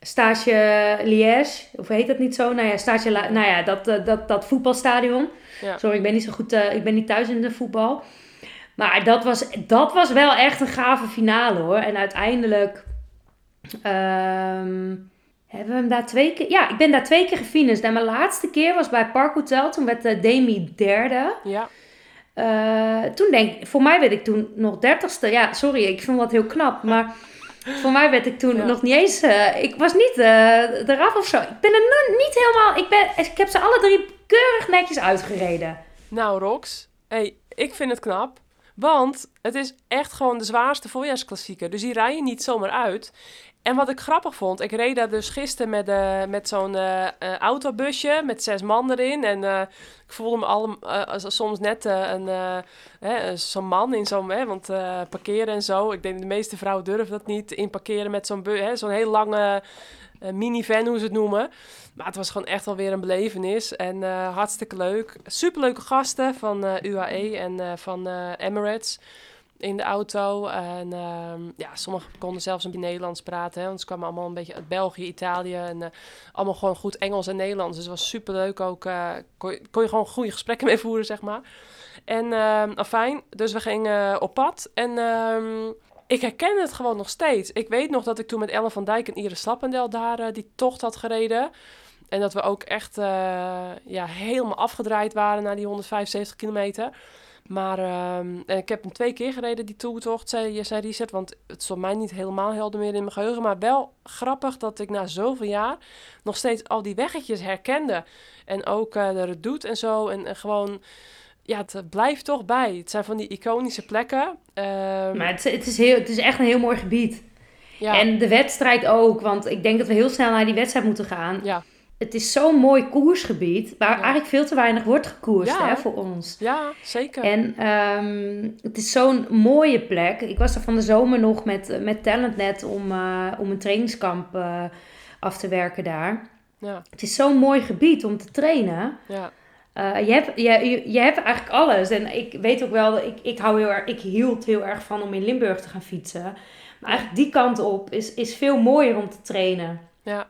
Stage Liège. Of heet dat niet zo? Nou ja, Stage nou ja, dat, dat, dat voetbalstadion. Ja. Sorry, ik ben niet zo goed. ik ben niet thuis in de voetbal. Maar dat was, dat was wel echt een gave finale hoor. En uiteindelijk ehm, hebben we hem daar twee keer. Ja, ik ben daar twee keer gefinished. En mijn laatste keer was bij Park Hotel. Toen werd uh, Demi derde. ja. Eh, toen denk voor mij werd ik toen nog dertigste. Ja, sorry, ik vond dat heel knap. Maar voor mij werd ik toen Ja. nog niet eens. eh, ik was niet eh eraf of zo. Ik ben er niet helemaal. Ik, ben, ik heb ze alle drie keurig netjes uitgereden. Nou, Rox, hey, ik vind het knap. Want het is echt gewoon de zwaarste voorjaarsklassieker. Dus die rij je niet zomaar uit. En wat ik grappig vond, ik reed daar dus gisteren met, eh, met zo'n eh, eh, autobusje met zes man erin. En ik voelde me al, soms net een, zo'n man in zo'n, want parkeren en zo. Ik denk de meeste vrouwen durven dat niet, in parkeren met zo'n, zo'n heel lange eh, minivan, hoe ze het noemen. Maar het was gewoon echt wel weer een belevenis en eh, hartstikke leuk. Superleuke gasten van eh, UAE en van Emirates in de auto. En ehm, ja, sommigen konden zelfs een beetje Nederlands praten. Want ze kwamen allemaal een beetje uit België, Italië. En allemaal gewoon goed Engels en Nederlands. Dus het was superleuk ook. kon, je, kon je gewoon goede gesprekken mee voeren, zeg maar. En ehm afijn, dus we gingen op pad. En ehm, ik herken het gewoon nog steeds. Ik weet nog dat ik toen met Ellen van Dijk en Iris Slappendel daar eh, die tocht had gereden. En dat we ook echt eh, ja, helemaal afgedraaid waren na die 175 kilometer. Maar ehm, ik heb hem twee keer gereden, die toertocht, zei, zei Richard. Want het stond mij niet helemaal helder meer in mijn geheugen. Maar wel grappig dat ik na zoveel jaar nog steeds al die weggetjes herkende. En ook eh, de redoute en zo. En gewoon, ja, het blijft toch bij. Het zijn van die iconische plekken. Ehm, Maar het, het, is heel, het is echt een heel mooi gebied. ja, En de wedstrijd ook. Want ik denk dat we heel snel naar die wedstrijd moeten gaan. ja, Het is zo'n mooi koersgebied. Waar Ja. eigenlijk veel te weinig wordt gekoerst hè, voor ons. ja, zeker. En ehm, het is zo'n mooie plek. Ik was er van de zomer nog met, met Talentnet om, eh, om een trainingskamp eh, af te werken daar. Ja, Het is zo'n mooi gebied om te trainen. ja, Uh, je, hebt, je, je, hebt eigenlijk alles. En ik weet ook wel, ik, ik, hou heel erg, ik hield heel erg van om in Limburg te gaan fietsen. Maar eigenlijk die kant op is, is veel mooier om te trainen. Ja.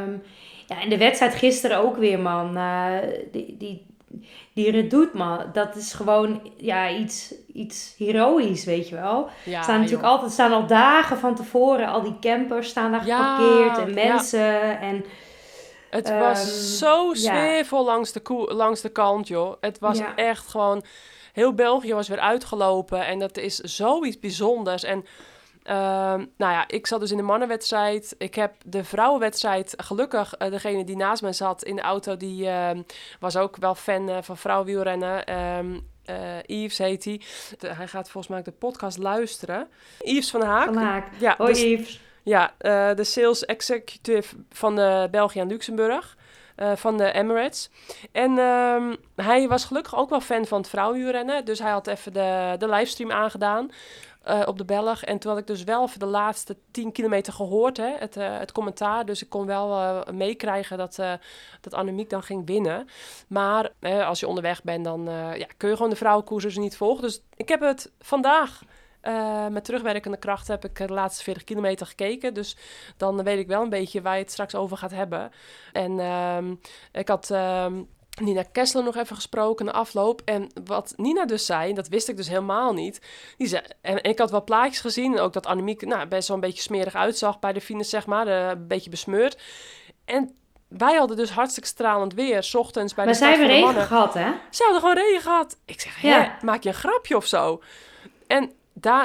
Um, ja, en de wedstrijd gisteren ook weer, man. Uh, die, die, die man. Dat is gewoon ja, iets, iets heroïs, weet je wel. Ja, staan natuurlijk altijd, staan al dagen van tevoren, al die campers staan daar geparkeerd en mensen. En, het was ehm, zo sfeervol langs, de langs de kant, joh. Het was echt gewoon... Heel België was weer uitgelopen en dat is zoiets bijzonders. En Ehm, nou ja, ik zat dus in de mannenwedstrijd. Ik heb de vrouwenwedstrijd, gelukkig, uh, degene die naast mij zat in de auto, die ehm, was ook wel fan uh, van vrouwenwielrennen. Um, Yves heet hij. Hij gaat volgens mij de podcast luisteren. Yves van Haak. Van Haak. Ja, Hoi dus, Yves. Ja, de sales executive van de België en Luxemburg. van de Emirates. En hij was gelukkig ook wel fan van het vrouwenwielrennen. Dus hij had even de, de livestream aangedaan. Uh, op de Belg. En toen had ik dus wel voor de laatste 10 kilometer gehoord, hè, het, het commentaar. Dus ik kon wel meekrijgen dat, dat Annemiek dan ging winnen. Maar als je onderweg bent, dan ja, kun je gewoon de vrouwenkoers dus niet volgen. Dus ik heb het vandaag... met terugwerkende kracht heb ik de laatste 40 kilometer gekeken. Dus dan weet ik wel een beetje waar je het straks over gaat hebben. En ehm, ik had ehm, Nina Kessler nog even gesproken na afloop. En wat Nina dus zei, dat wist ik dus helemaal niet. Die zei, en, ik had wel plaatjes gezien. Ook dat Annemiek nou, best wel een beetje smerig uitzag bij de finish, zeg maar. een beetje besmeurd. En wij hadden dus hartstikke stralend weer, s ochtends bij maar de Maar zij hebben regen gehad, hè? Ze hadden gewoon regen gehad. Ik zeg, ja. maak je een grapje of zo? En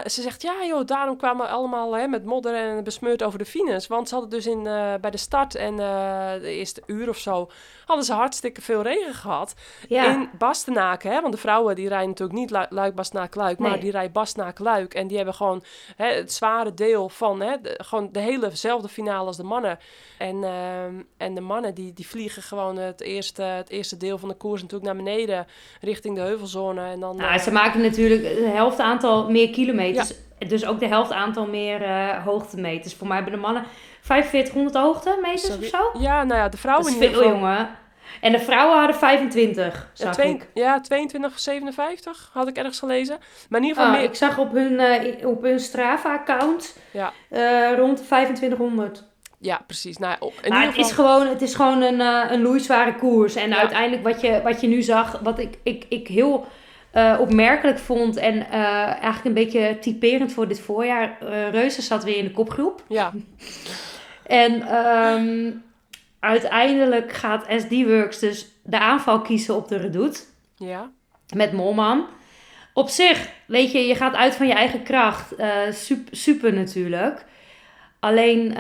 ze zegt, ja joh, daarom kwamen we allemaal hè, met modder en besmeurd over de fines. Want ze hadden dus in, uh, bij de start en uh, de eerste uur of zo, hadden ze hartstikke veel regen gehad. Ja. In Bastenaken, hè, want de vrouwen die rijden natuurlijk niet Luik, Bastenaken, Luik, maar die rijden Bastenaken, Luik. En die hebben gewoon hè, het zware deel van, hè, de, gewoon de helezelfde finale als de mannen. En, uh, en de mannen die, die vliegen gewoon het eerste, het eerste deel van de koers natuurlijk naar beneden, richting de heuvelzone. En dan, nou, ze maken natuurlijk de helft aantal meer kilometers. Dus ook de helft aantal meer uh, hoogtemeters. Voor mij hebben de mannen 4500 hoogtemeters of zo. Ja, nou ja, de vrouwen dat is veel, jongen. En de vrouwen hadden 25, zag ja, twee, ik. Ja, 22, 57 had ik ergens gelezen. Maar in ieder geval oh, meer... Ik zag op hun, uh, op hun Strava-account ja. uh, rond 2500. Ja, precies. Nou, in ieder geval... het, is gewoon, het is gewoon een, uh, een loeizware koers. En uiteindelijk wat je, wat je nu zag, wat ik, ik, ik heel uh, opmerkelijk vond en uh, eigenlijk een beetje typerend voor dit voorjaar. Uh, Reuzen zat weer in de kopgroep. Ja. En um, uiteindelijk gaat SD Works dus de aanval kiezen op de Redoute. Ja. Met Molman. Op zich, weet je, je gaat uit van je eigen kracht. super, super natuurlijk. Alleen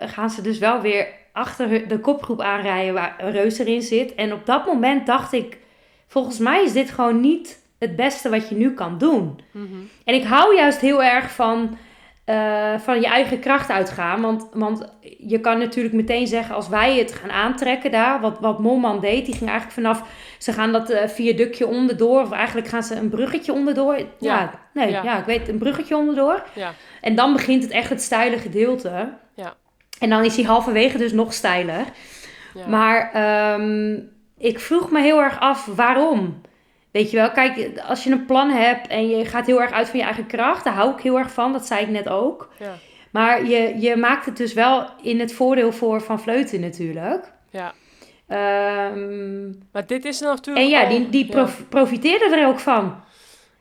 gaan ze dus wel weer achter de kopgroep aanrijden waar Reus erin zit. En op dat moment dacht ik, volgens mij is dit gewoon niet het beste wat je nu kan doen. Mhm. En ik hou juist heel erg van, uh, van je eigen kracht uitgaan. Want, want je kan natuurlijk meteen zeggen, als wij het gaan aantrekken daar, wat, wat Molman deed, die ging eigenlijk vanaf, ze gaan dat uh, viaductje onderdoor, of eigenlijk gaan ze een bruggetje onderdoor. Ja, ja nee, ja. ja. ik weet, een bruggetje onderdoor. Ja. En dan begint het echt het steile gedeelte. Ja. En dan is hij halverwege dus nog steiler. Ja. Maar um, ik vroeg me heel erg af waarom. Weet je wel, kijk, als je een plan hebt en je gaat heel erg uit van je eigen kracht, daar hou ik heel erg van, dat zei ik net ook. Ja. Maar je, je maakt het dus wel in het voordeel voor Van Vleuten natuurlijk. Ja. Um, maar dit is natuurlijk. En ja, die, die prof, profiteerde er ook van.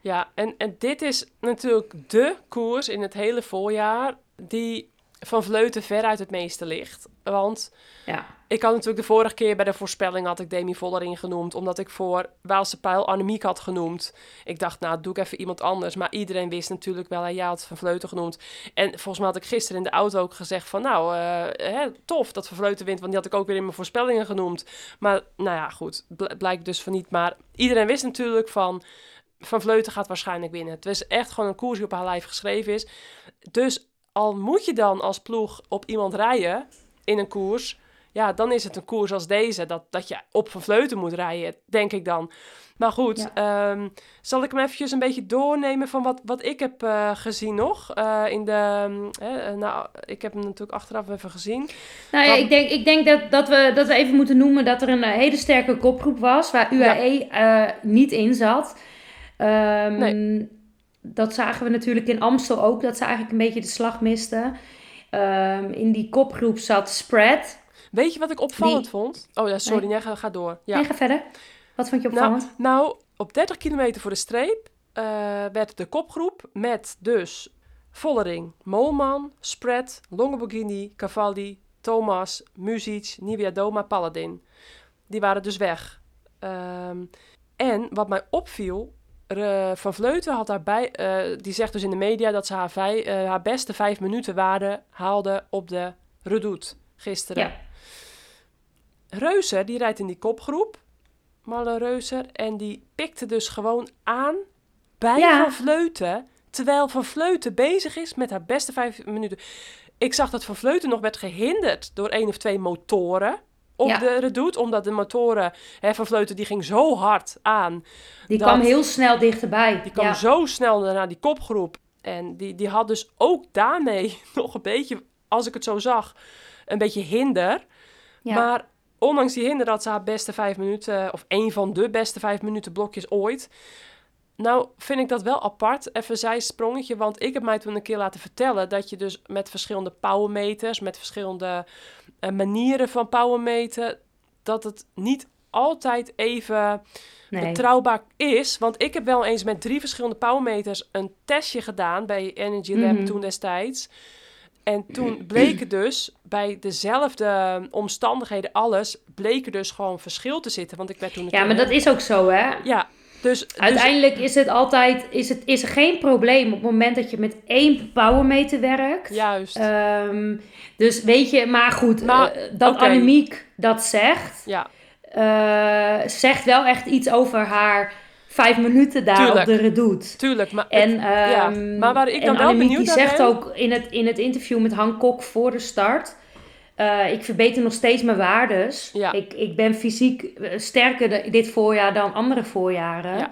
Ja, en, en dit is natuurlijk de koers in het hele voorjaar die van Vleuten veruit het meeste ligt. Want ja. Ik had natuurlijk de vorige keer bij de voorspelling had ik Demi Vollering genoemd. Omdat ik voor Waalse Pijl Annemiek had genoemd. Ik dacht, nou, doe ik even iemand anders. Maar iedereen wist natuurlijk wel, hij had Van Vleuten genoemd. En volgens mij had ik gisteren in de auto ook gezegd van, nou, uh, hè, tof dat Van Vleuten wint. Want die had ik ook weer in mijn voorspellingen genoemd. Maar, nou ja, goed, blijkt dus van niet. Maar iedereen wist natuurlijk van... Van Vleuten gaat waarschijnlijk winnen. Het is echt gewoon een koers die op haar lijf geschreven is. Dus al moet je dan als ploeg op iemand rijden in een koers, Ja, dan is het een koers als deze, dat, dat je op Van Vleuten moet rijden, denk ik dan. Maar goed, ehm, zal ik hem eventjes een beetje doornemen van wat, wat ik heb uh, gezien nog? Uh, in de, uh, nou, ik heb hem natuurlijk achteraf even gezien. Nou ja, ik denk, ik denk dat, dat, we, dat we even moeten noemen dat er een hele sterke kopgroep was, waar UAE ja. niet in zat. Um, nee. Dat zagen we natuurlijk in Amstel ook, dat ze eigenlijk een beetje de slag misten. Um, in die kopgroep zat Spread. Weet je wat ik opvallend vond? Oh ja, sorry, nee. ga, ga door. Ja. Nee, ga verder. Wat vond je opvallend? Nou, nou op 30 kilometer voor de streep uh, werd de kopgroep met dus Vollering, Molman, Spread, Longoborghini, Cavalli, Thomas, Muzic, Doma, Paladin. Die waren dus weg. Um, en wat mij opviel, Van Vleuten had daarbij, uh, die zegt dus in de media dat ze haar, vij, uh, haar beste vijf minuten waarde haalde op de Redoute gisteren. Ja. Reuser, die rijdt in die kopgroep. Malle Reuser. En die pikte dus gewoon aan bij ja. Van Vleuten. Terwijl Van Vleuten bezig is met haar beste vijf minuten. Ik zag dat Van Vleuten nog werd gehinderd door één of twee motoren op ja. de redoute. Omdat de motoren hè, van Vleuten, die ging zo hard aan. Die kwam heel snel dichterbij. Die kwam ja. zo snel naar die kopgroep. En die, die had dus ook daarmee nog een beetje, als ik het zo zag, een beetje hinder. Ja. Maar ondanks die hinder dat ze haar beste vijf minuten, of een van de beste vijf minuten blokjes ooit. Nou, vind ik dat wel apart. Even zijsprongetje, want ik heb mij toen een keer laten vertellen dat je dus met verschillende powermeters, met verschillende uh, manieren van powermeten, dat het niet altijd even nee. betrouwbaar is. Want ik heb wel eens met drie verschillende powermeters een testje gedaan bij Energy Lab mm-hmm. toen destijds. En toen bleken dus bij dezelfde omstandigheden, alles, bleken dus gewoon verschil te zitten. Want ik werd toen. Ja, maar dat is ook zo, hè? Ja. Dus, Uiteindelijk dus... is het altijd, is, het, is er geen probleem op het moment dat je met één powermeter werkt. Juist. Um, dus weet je, maar goed, maar, uh, dat okay. Annemiek dat zegt, ja. uh, zegt wel echt iets over haar vijf minuten daar Tuurlijk. op de redoute. Tuurlijk, maar, en, het, um, ja. maar waar ik dan wel benieuwd die zegt ben... ook in het, in het interview met Han Kok voor de start... Uh, ik verbeter nog steeds mijn waardes. Ja. Ik, ik ben fysiek sterker de, dit voorjaar dan andere voorjaren. Ja.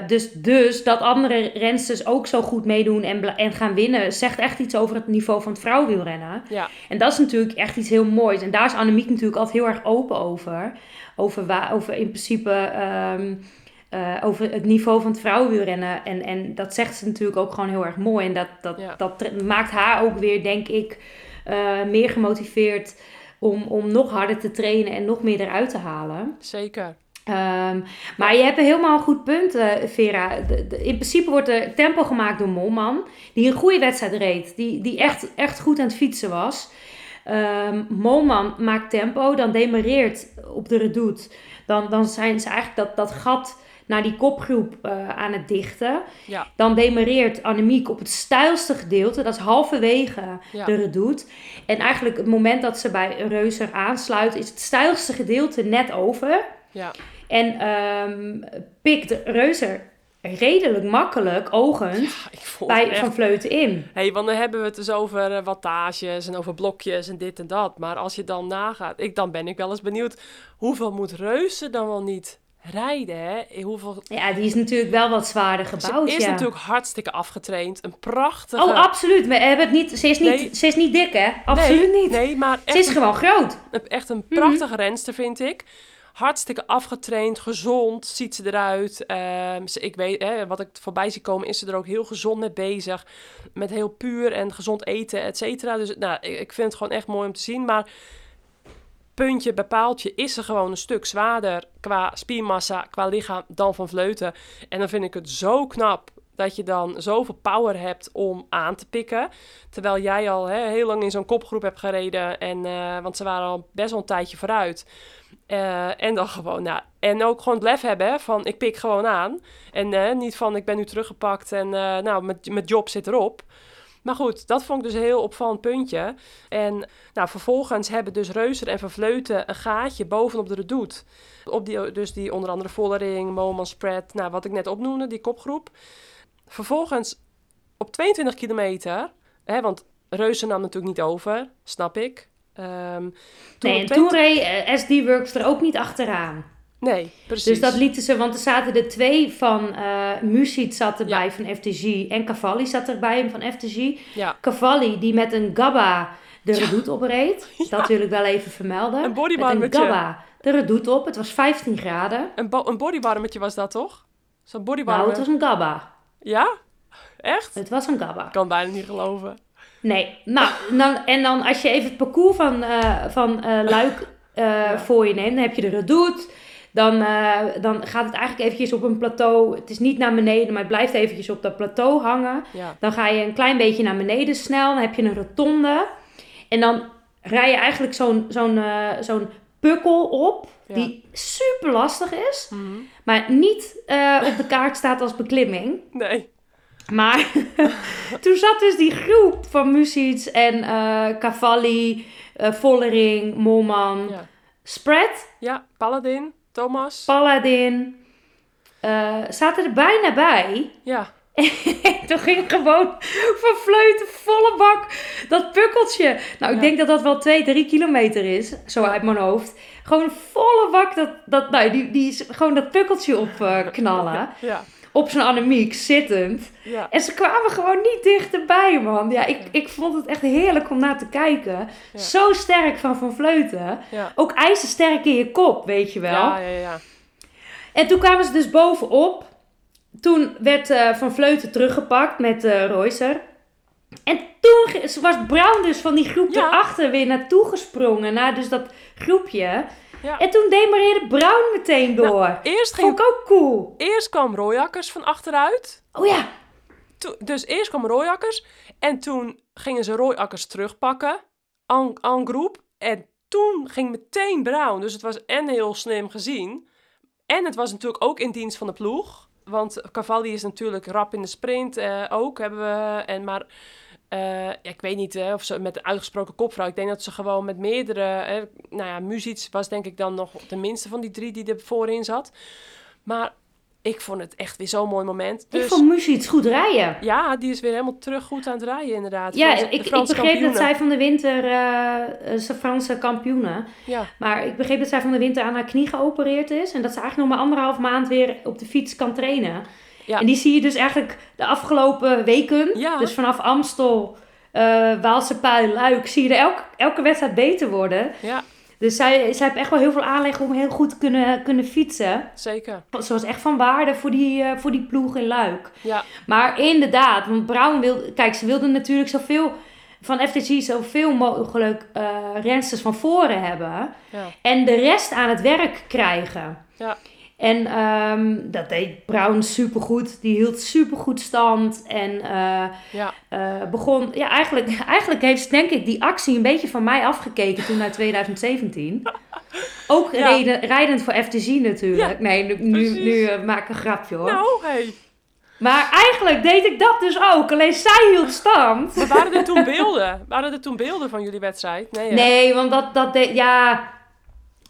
Uh, dus, dus dat andere rensters ook zo goed meedoen en, en gaan winnen, zegt echt iets over het niveau van het vrouwenwielrennen. Ja. En dat is natuurlijk echt iets heel moois. En daar is Annemiek natuurlijk altijd heel erg open over. Over, waar, over in principe um, uh, over het niveau van het vrouwenwielrennen. En, en dat zegt ze natuurlijk ook gewoon heel erg mooi. En dat, dat, Ja. dat maakt haar ook weer, denk ik, uh, meer gemotiveerd om, om nog harder te trainen en nog meer eruit te halen. Zeker. Um, maar je hebt een helemaal goed punt, uh, Vera. De, de, in principe wordt er tempo gemaakt door Molman, die een goede wedstrijd reed, die, die echt, echt goed aan het fietsen was. Um, Molman maakt tempo, dan demareert op de redoute. Dan, dan zijn ze eigenlijk dat, dat gat naar die kopgroep uh, aan het dichten. Ja. Dan demareert Annemiek op het stijlste gedeelte, dat is halverwege Ja. de redoute. En eigenlijk het moment dat ze bij Reuser aansluit, is het stijlste gedeelte net over. Ja. En um, pikt Reuser redelijk makkelijk, ogend, vond bij echt... Van Vleuten in. hey, want dan hebben we het dus over uh, wattages en over blokjes en dit en dat. Maar als je dan nagaat, ik, dan ben ik wel eens benieuwd... hoeveel moet Reuzen dan wel niet rijden, hè? Hoeveel... Ja, die is natuurlijk wel wat zwaarder gebouwd, Ze is ja. natuurlijk hartstikke afgetraind. Een prachtige... Oh, absoluut. We hebben het niet, ze, is niet, Nee. ze is niet dik, hè? Absoluut nee, niet. Nee, maar echt ze is een gewoon groot. Echt een prachtige renster, vind ik. Hartstikke afgetraind, gezond, ziet ze eruit. Ehm, ze, ik weet, hè, wat ik voorbij zie komen, is ze er ook heel gezond mee bezig. Met heel puur en gezond eten, et cetera. Dus nou, ik, ik vind het gewoon echt mooi om te zien. Maar puntje bij is ze gewoon een stuk zwaarder qua spiermassa, qua lichaam dan Van Vleuten. En dan vind ik het zo knap dat je dan zoveel power hebt om aan te pikken. Terwijl jij al hè, heel lang in zo'n kopgroep hebt gereden. En, uh, want ze waren al best wel een tijdje vooruit. Uh, en dan gewoon, nou, en ook gewoon het lef hebben van ik pik gewoon aan. En uh, niet van ik ben nu teruggepakt en nou, mijn job zit erop. Maar goed, dat vond ik dus een heel opvallend puntje. En nou, vervolgens hebben dus Reuser en Van Vleuten een gaatje bovenop de redoute. Op die, dus die onder andere Vollering, Moman Spread, nou, wat ik net opnoemde, die kopgroep. Vervolgens op 22 kilometer, hè, want Reuser nam natuurlijk niet over, snap ik. Um, nee, en toen reed uh, SD Works er ook niet achteraan. Nee, precies. Dus dat lieten ze, want er zaten er twee van, uh, Musit zat erbij van FTG en Cavalli zat erbij van FTG. Ja. Cavalli die met een Gabba de redoute opreed. Dat wil ik wel even vermelden. Een bodywarmetje. Met een Gabba de redoute op. Het was 15 graden. Een, een bodywarmetje was dat toch? Zo'n bodywarmer. Nou, het was een Gabba. Ja? Echt? Het was een Gabba. Ik kan bijna niet geloven. Nee, nou, dan, en dan als je even het parcours van, uh, van uh, Luik ja. voor je neemt, dan heb je de redoute. Dan, dan gaat het eigenlijk eventjes op een plateau. Het is niet naar beneden, maar het blijft eventjes op dat plateau hangen. Ja. Dan ga je een klein beetje naar beneden snel. Dan heb je een rotonde. En dan rij je eigenlijk zo'n zo'n zo'n pukkel op. Ja. Die super lastig is. Mhm. Maar niet op de kaart staat als beklimming. Nee. Maar toen zat dus die groep van Music en eh Cavalli, eh, Vollering, Molman, Ja. Spread, ja, Paladin, Thomas. Paladin, eh, zaten er bijna bij. ja, En toen ging gewoon van fleuten volle bak dat pukkeltje. Nou, ik Ja. denk dat dat wel 2, 3 kilometer is, zo uit mijn hoofd. Gewoon volle bak dat, dat nou, die, die is gewoon dat pukkeltje op eh, knallen. ja, Op zijn anemiek, zittend. ja. En ze kwamen gewoon niet dichterbij, man. Ja, ik, ik vond het echt heerlijk om naar te kijken. Ja. Zo sterk van Van Vleuten. Ja. Ook ijzersterk in je kop, weet je wel. Ja, ja, ja. En toen kwamen ze dus bovenop. Toen werd eh, Van Vleuten teruggepakt met eh Roycer. En toen was Brown dus van die groep Ja. erachter weer naartoe gesprongen. Naar dus dat groepje. Ja. En toen demareerde Brown meteen door. Eerst, Vond ging, ik ook cool. eerst kwam Royakkers van achteruit. Oh ja. Dus eerst kwam Royakkers. En toen gingen ze Royakkers terugpakken. Aan, aan groep. En toen ging meteen Brown. Dus het was en heel slim gezien. En het was natuurlijk ook in dienst van de ploeg. Want Cavalli is natuurlijk rap in de sprint eh, ook. Hebben we, en maar eh, ja, ik weet niet hè, of ze met een uitgesproken kopvrouw. Ik denk dat ze gewoon met meerdere. Hè, nou ja, Muzic was denk ik dan nog de minste van die drie die er voorin zat. Maar ik vond het echt weer zo'n mooi moment. Ik Dus vond Music goed rijden. ja, die is weer helemaal terug goed aan het rijden inderdaad. Ja, Frans- ik, ik begreep dat zij van de winter, ze Franse kampioenen. Ja, Maar ik begreep dat zij van de winter aan haar knie geopereerd is. En dat ze eigenlijk nog maar anderhalf maand weer op de fiets kan trainen. Ja. En die zie je dus eigenlijk de afgelopen weken. Ja. Dus vanaf Amstel, eh Waalse Pijl, Luik, zie je er elke, elke wedstrijd beter worden. ja, Dus zij, zij heeft echt wel heel veel aanleg om heel goed te kunnen, kunnen fietsen. zeker. Ze was echt van waarde voor die, eh, voor die ploeg in Luik. Ja, Maar inderdaad, want Brown wilde... Kijk, ze wilden natuurlijk zoveel... Van FTG zoveel mogelijk eh rensters van voren hebben. ja, En de rest aan het werk krijgen. ja. En ehm, dat deed Brown supergoed. Die hield supergoed stand. En eh, ja. eh, begon... Ja, eigenlijk, eigenlijk heeft denk ik die actie een beetje van mij afgekeken toen naar 2017. Ook Ja. reden, rijdend voor FTG natuurlijk. Ja, nee, nu, nu, eh, maak ik een grapje hoor. Nou, hey. Maar eigenlijk deed ik dat dus ook. Alleen zij hield stand. Maar waren er toen beelden? Waren er toen beelden van jullie wedstrijd? Nee, hè? Nee, want dat, dat deed... Ja,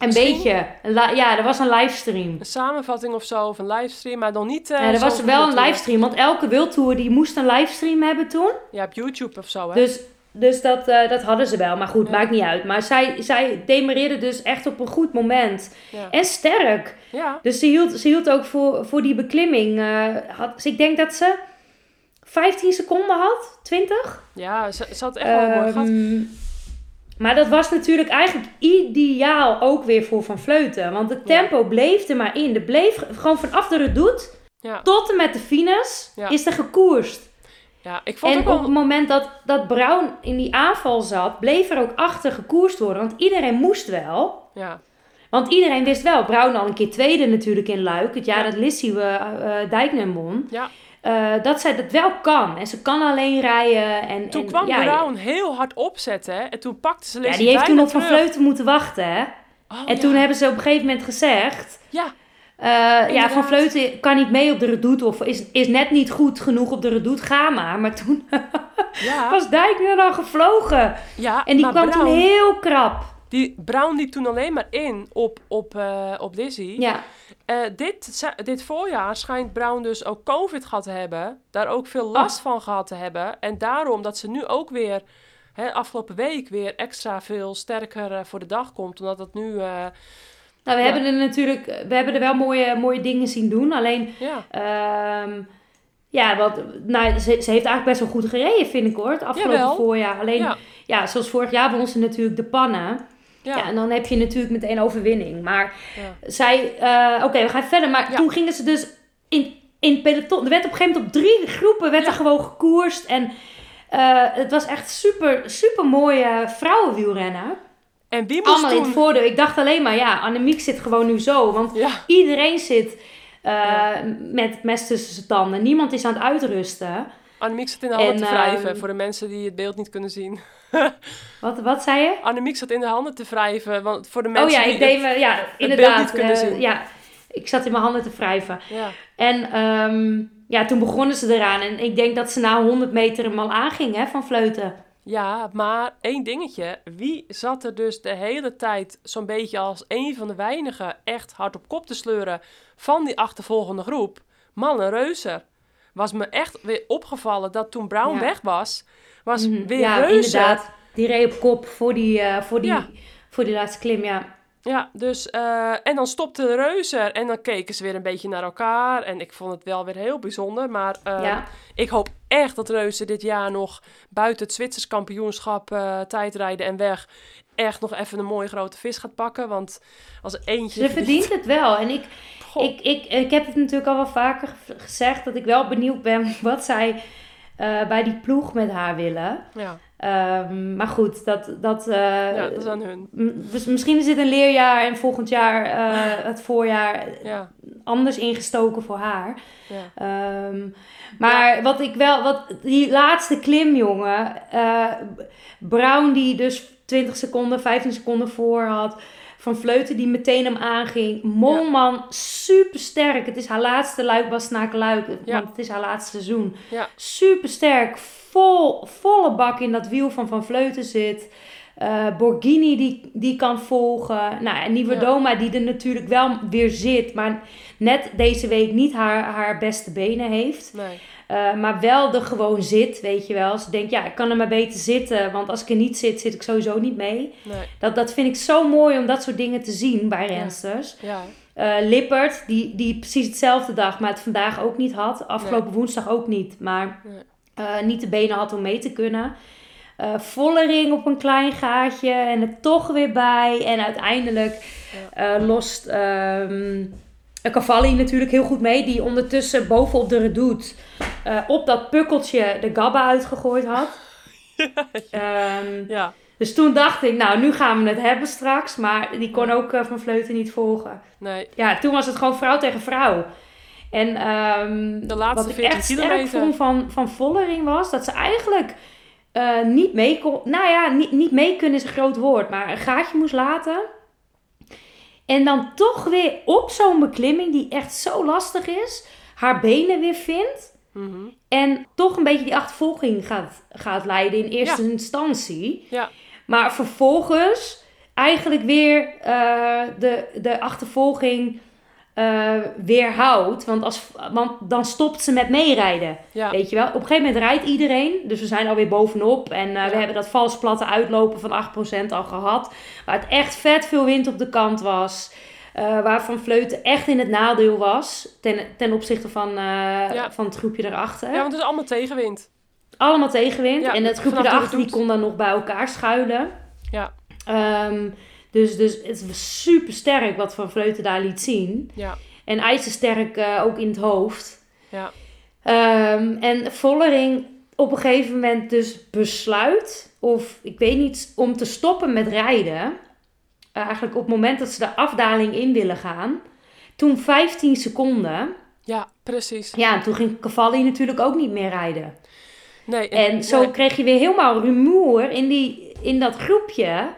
een Misschien? beetje. Ja, er was een livestream. Een samenvatting of zo, of een livestream, maar dan niet... eh, Ja, er was wel een livestream. Want elke wildtour die moest een livestream hebben toen. Ja, op YouTube of zo, hè? Dus, dus dat, eh, dat hadden ze wel. Maar goed, Ja. maakt niet uit. Maar zij, zij demareerde dus echt op een goed moment. Ja. En sterk. ja, Dus ze hield, ze hield ook voor, voor die beklimming. eh, had, dus ik denk dat ze 15 seconden had. 20. ja, ze, ze had echt wel een mooi gat. Maar dat was natuurlijk eigenlijk ideaal ook weer voor Van Vleuten. Want het tempo bleef er maar in. Er bleef gewoon vanaf de redoute Ja, tot en met de fines Ja. is er gekoerst. ja, ik vond En ook op het moment dat, dat Brown in die aanval zat, bleef er ook achter gekoerst worden. Want iedereen moest wel. Ja, Want iedereen wist wel, Brown al een keer tweede natuurlijk in Luik. Het jaar Ja. dat Lissy uh, uh, won. ja. Eh, dat zij dat wel kan. En ze kan alleen rijden. En, Toen en, kwam ja, Brown heel hard opzetten? En toen pakte ze Ja, Lacey die heeft toen op Van. Vleuten moeten wachten. Hè? Oh, en ja. toen hebben ze op een gegeven moment gezegd... Ja, eh, ja. Van Vleuten kan niet mee op de redoute. Of is, is net niet goed genoeg op de redoute. Ga maar. Maar toen ja, was Dijkner dan gevlogen. ja. En die kwam Brown, toen heel krap. Die, Brown liep toen alleen maar in op, op, eh, op Lizzie. Ja, Eh, dit, dit voorjaar schijnt Brown dus ook COVID gehad te hebben. Daar ook veel last van gehad te hebben. En daarom dat ze nu ook weer hè, afgelopen week weer extra veel sterker voor de dag komt. Omdat het nu... nou, we hebben er natuurlijk, we hebben er wel mooie, mooie dingen zien doen. Alleen, ja, ehm, ja wat, nou, ze, ze heeft eigenlijk best wel goed gereden, vind ik hoor, het afgelopen Jawel. voorjaar. Alleen, ja. ja, zoals vorig jaar won ze natuurlijk de pannen. Ja. ja, en dan heb je natuurlijk meteen overwinning. Maar ja. zij, eh, oké, we gaan verder. Maar Ja. toen gingen ze dus in, in peloton. Er werd op een gegeven moment op drie groepen werd er gewoon gekoerst. En eh, het was echt super, super mooie vrouwenwielrennen. En wie moest Allemaal in toen... het voordeel. Ik dacht alleen maar, ja, Annemiek zit gewoon nu zo. Want iedereen zit Ja. met mes tussen zijn tanden. Niemand is aan het uitrusten. Annemiek zat in de handen En, te wrijven, ehm, voor de mensen die het beeld niet kunnen zien. Wat, wat zei je? Annemiek zat in de handen te wrijven, want voor de Oh mensen ja, die ik deed het- ja, beeld inderdaad. niet kunnen eh, zien. ja, ik zat in mijn handen te wrijven. Ja, En ehm, ja, toen begonnen ze eraan. En ik denk dat ze na 100 meter hem al aanging hè, van fleuten. ja, maar één dingetje. Wie zat er dus de hele tijd zo'n beetje als een van de weinigen echt hard op kop te sleuren van die achtervolgende groep? Mannen Reuzer. Was me echt weer opgevallen dat toen Brown Ja. weg was, was Mhm. weer ja, inderdaad. Die reed op kop voor die, eh, voor die, Ja. voor die laatste klim, ja. Ja, dus, eh, en dan stopte de Reuzer en dan keken ze weer een beetje naar elkaar. En ik vond het wel weer heel bijzonder, maar eh, ja. ik hoop echt dat Reuzer dit jaar nog buiten het Zwitsers kampioenschap tijdrijden en weg echt nog even een mooie grote vis gaat pakken. Want als eentje... Ze verdient het wel. En ik, ik, ik, ik heb het natuurlijk al wel vaker ge- gezegd dat ik wel benieuwd ben wat zij eh, bij die ploeg met haar willen. ja, Ehm, maar goed, dat, dat, eh, ja, dat is aan hun. dus misschien is dit een leerjaar en volgend jaar, eh, het voorjaar, Ja, anders ingestoken voor haar. ja, Ehm, maar wat ik wel, wat die laatste klim, jongen. Brown die dus 20 seconden, 15 seconden voor had. Van Vleuten die meteen hem aanging. Molman, super sterk. Het is haar laatste luik luik Ja. Want het is haar laatste seizoen. Ja. Super sterk. Vol, volle bak in dat wiel van Van Vleuten zit. Eh Borghini die, die kan volgen. Nou, en Niverdoma die er natuurlijk wel weer zit. Maar net deze week niet haar, haar beste benen heeft. nee. Uh, maar wel er gewoon zit, weet je wel. Ze denkt, ja, ik kan er maar beter zitten. Want als ik er niet zit, zit ik sowieso niet mee. nee. Dat, dat vind ik zo mooi om dat soort dingen te zien bij rensters. Ja, Uh, Lippert, die, die precies hetzelfde dag, maar het vandaag ook niet had. Afgelopen woensdag ook niet. Maar uh, niet de benen had om mee te kunnen. Uh, Vollering op een klein gaatje en er toch weer bij. En uiteindelijk uh, lost um, Cavalli natuurlijk heel goed mee. Die ondertussen bovenop de redoute uh, op dat pukkeltje de gabba uitgegooid had. Um, ja. Dus toen dacht ik, nou, nu gaan we het hebben straks. Maar die kon ook uh, van Vleuten niet volgen. Nee. Ja, toen was het gewoon vrouw tegen vrouw. En um, de laatste wat ik echt kilometer. sterk vond van, van Vollering was dat ze eigenlijk uh, niet mee kon. Nou ja, niet, niet mee kunnen is een groot woord, maar een gaatje moest laten. En dan toch weer op zo'n beklimming die echt zo lastig is, haar benen weer vindt. Mm -hmm. En toch een beetje die achtervolging gaat, gaat leiden in eerste ja. instantie. Ja. Maar vervolgens eigenlijk weer uh, de, de achtervolging uh, weerhoudt. Want, als, want dan stopt ze met meerijden. Ja. Weet je wel? Op een gegeven moment rijdt iedereen. Dus we zijn alweer bovenop. En uh, ja. we hebben dat vals platte uitlopen van 8% al gehad. Waar het echt vet veel wind op de kant was. Uh, waarvan Vleuten echt in het nadeel was. Ten, ten opzichte van, ja. van het groepje erachter. Ja, want het is allemaal tegenwind. Allemaal tegenwind. En het groepje erachter die kon dan nog bij elkaar schuilen. Ja. Um, dus, dus het was super sterk wat Van Vleuten daar liet zien. Ja. En ijzersterk uh, ook in het hoofd. Ja. Um, en Vollering op een gegeven moment dus besluit, of ik weet niet, om te stoppen met rijden. Uh, eigenlijk op het moment dat ze de afdaling in willen gaan. Toen 15 seconden. Ja, precies. Ja, en toen ging Cavalli natuurlijk ook niet meer rijden. Nee. En zo nee. kreeg je weer helemaal rumoer in, die, in dat groepje.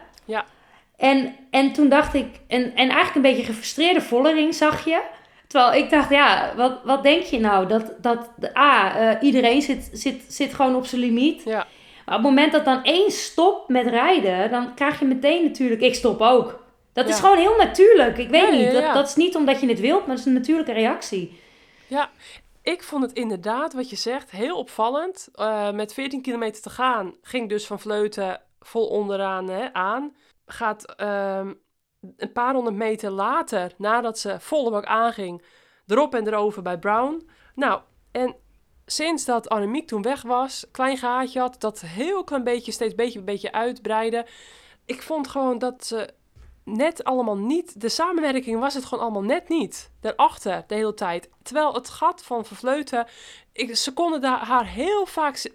En, en toen dacht ik, en, en eigenlijk een beetje gefrustreerde Vollering zag je. Terwijl ik dacht, ja, wat, wat denk je nou? Dat, dat A, uh, iedereen zit, zit, zit gewoon op zijn limiet. Ja. Maar op het moment dat dan één stopt met rijden, dan krijg je meteen natuurlijk, ik stop ook. Dat ja. is gewoon heel natuurlijk. Ik weet ja, niet, dat, dat is niet omdat je het wilt, maar dat is een natuurlijke reactie. Ja, ik vond het inderdaad, wat je zegt, heel opvallend. Uh, met 14 kilometer te gaan ging dus van Vleuten vol onderaan hè, aan. Gaat um, een paar honderd meter later, nadat ze volle bak aanging, erop en erover bij Brown. Nou, en sinds dat Annemiek toen weg was, klein gaatje had, dat heel klein beetje, steeds beetje beetje uitbreiden. Ik vond gewoon dat ze net allemaal niet, de samenwerking was het gewoon allemaal net niet. Daarachter, de hele tijd. Terwijl het gat van Vervleuten, ik, ze konden daar, haar heel vaak,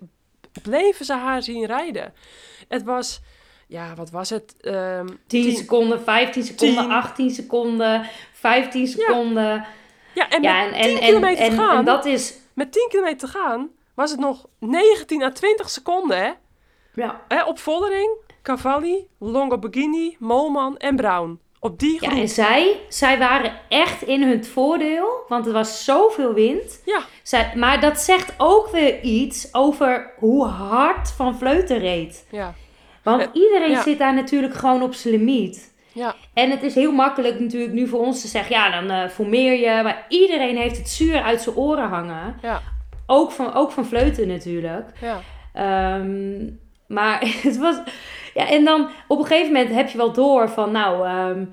bleven ze haar zien rijden. Het was ja, wat was het? Um, ehm, 10, seconden, 15 seconden, 18 seconden, 15 seconden. Ja, en met en, 10 en, kilometer en, te gaan. En dat is... Met 10 kilometer te gaan was het nog 19 à 20 seconden, hè? Ja. Hè, op Vollering, Cavalli, Longoborghini, Molman en Brown. Op die groep. Ja, en zij, zij waren echt in hun voordeel, want er was zoveel wind. Ja. Zij, maar dat zegt ook weer iets over hoe hard Van Vleuten reed. Ja. Want eh, iedereen zit daar natuurlijk gewoon op zijn limiet. Ja. En het is heel makkelijk natuurlijk nu voor ons te zeggen, ja, dan uh, formeer je. Maar iedereen heeft het zuur uit zijn oren hangen. Ja. Ook, van, ook van fleuten natuurlijk. Ja. Ehm, maar het was... Ja, en dan op een gegeven moment heb je wel door van, nou... Ehm,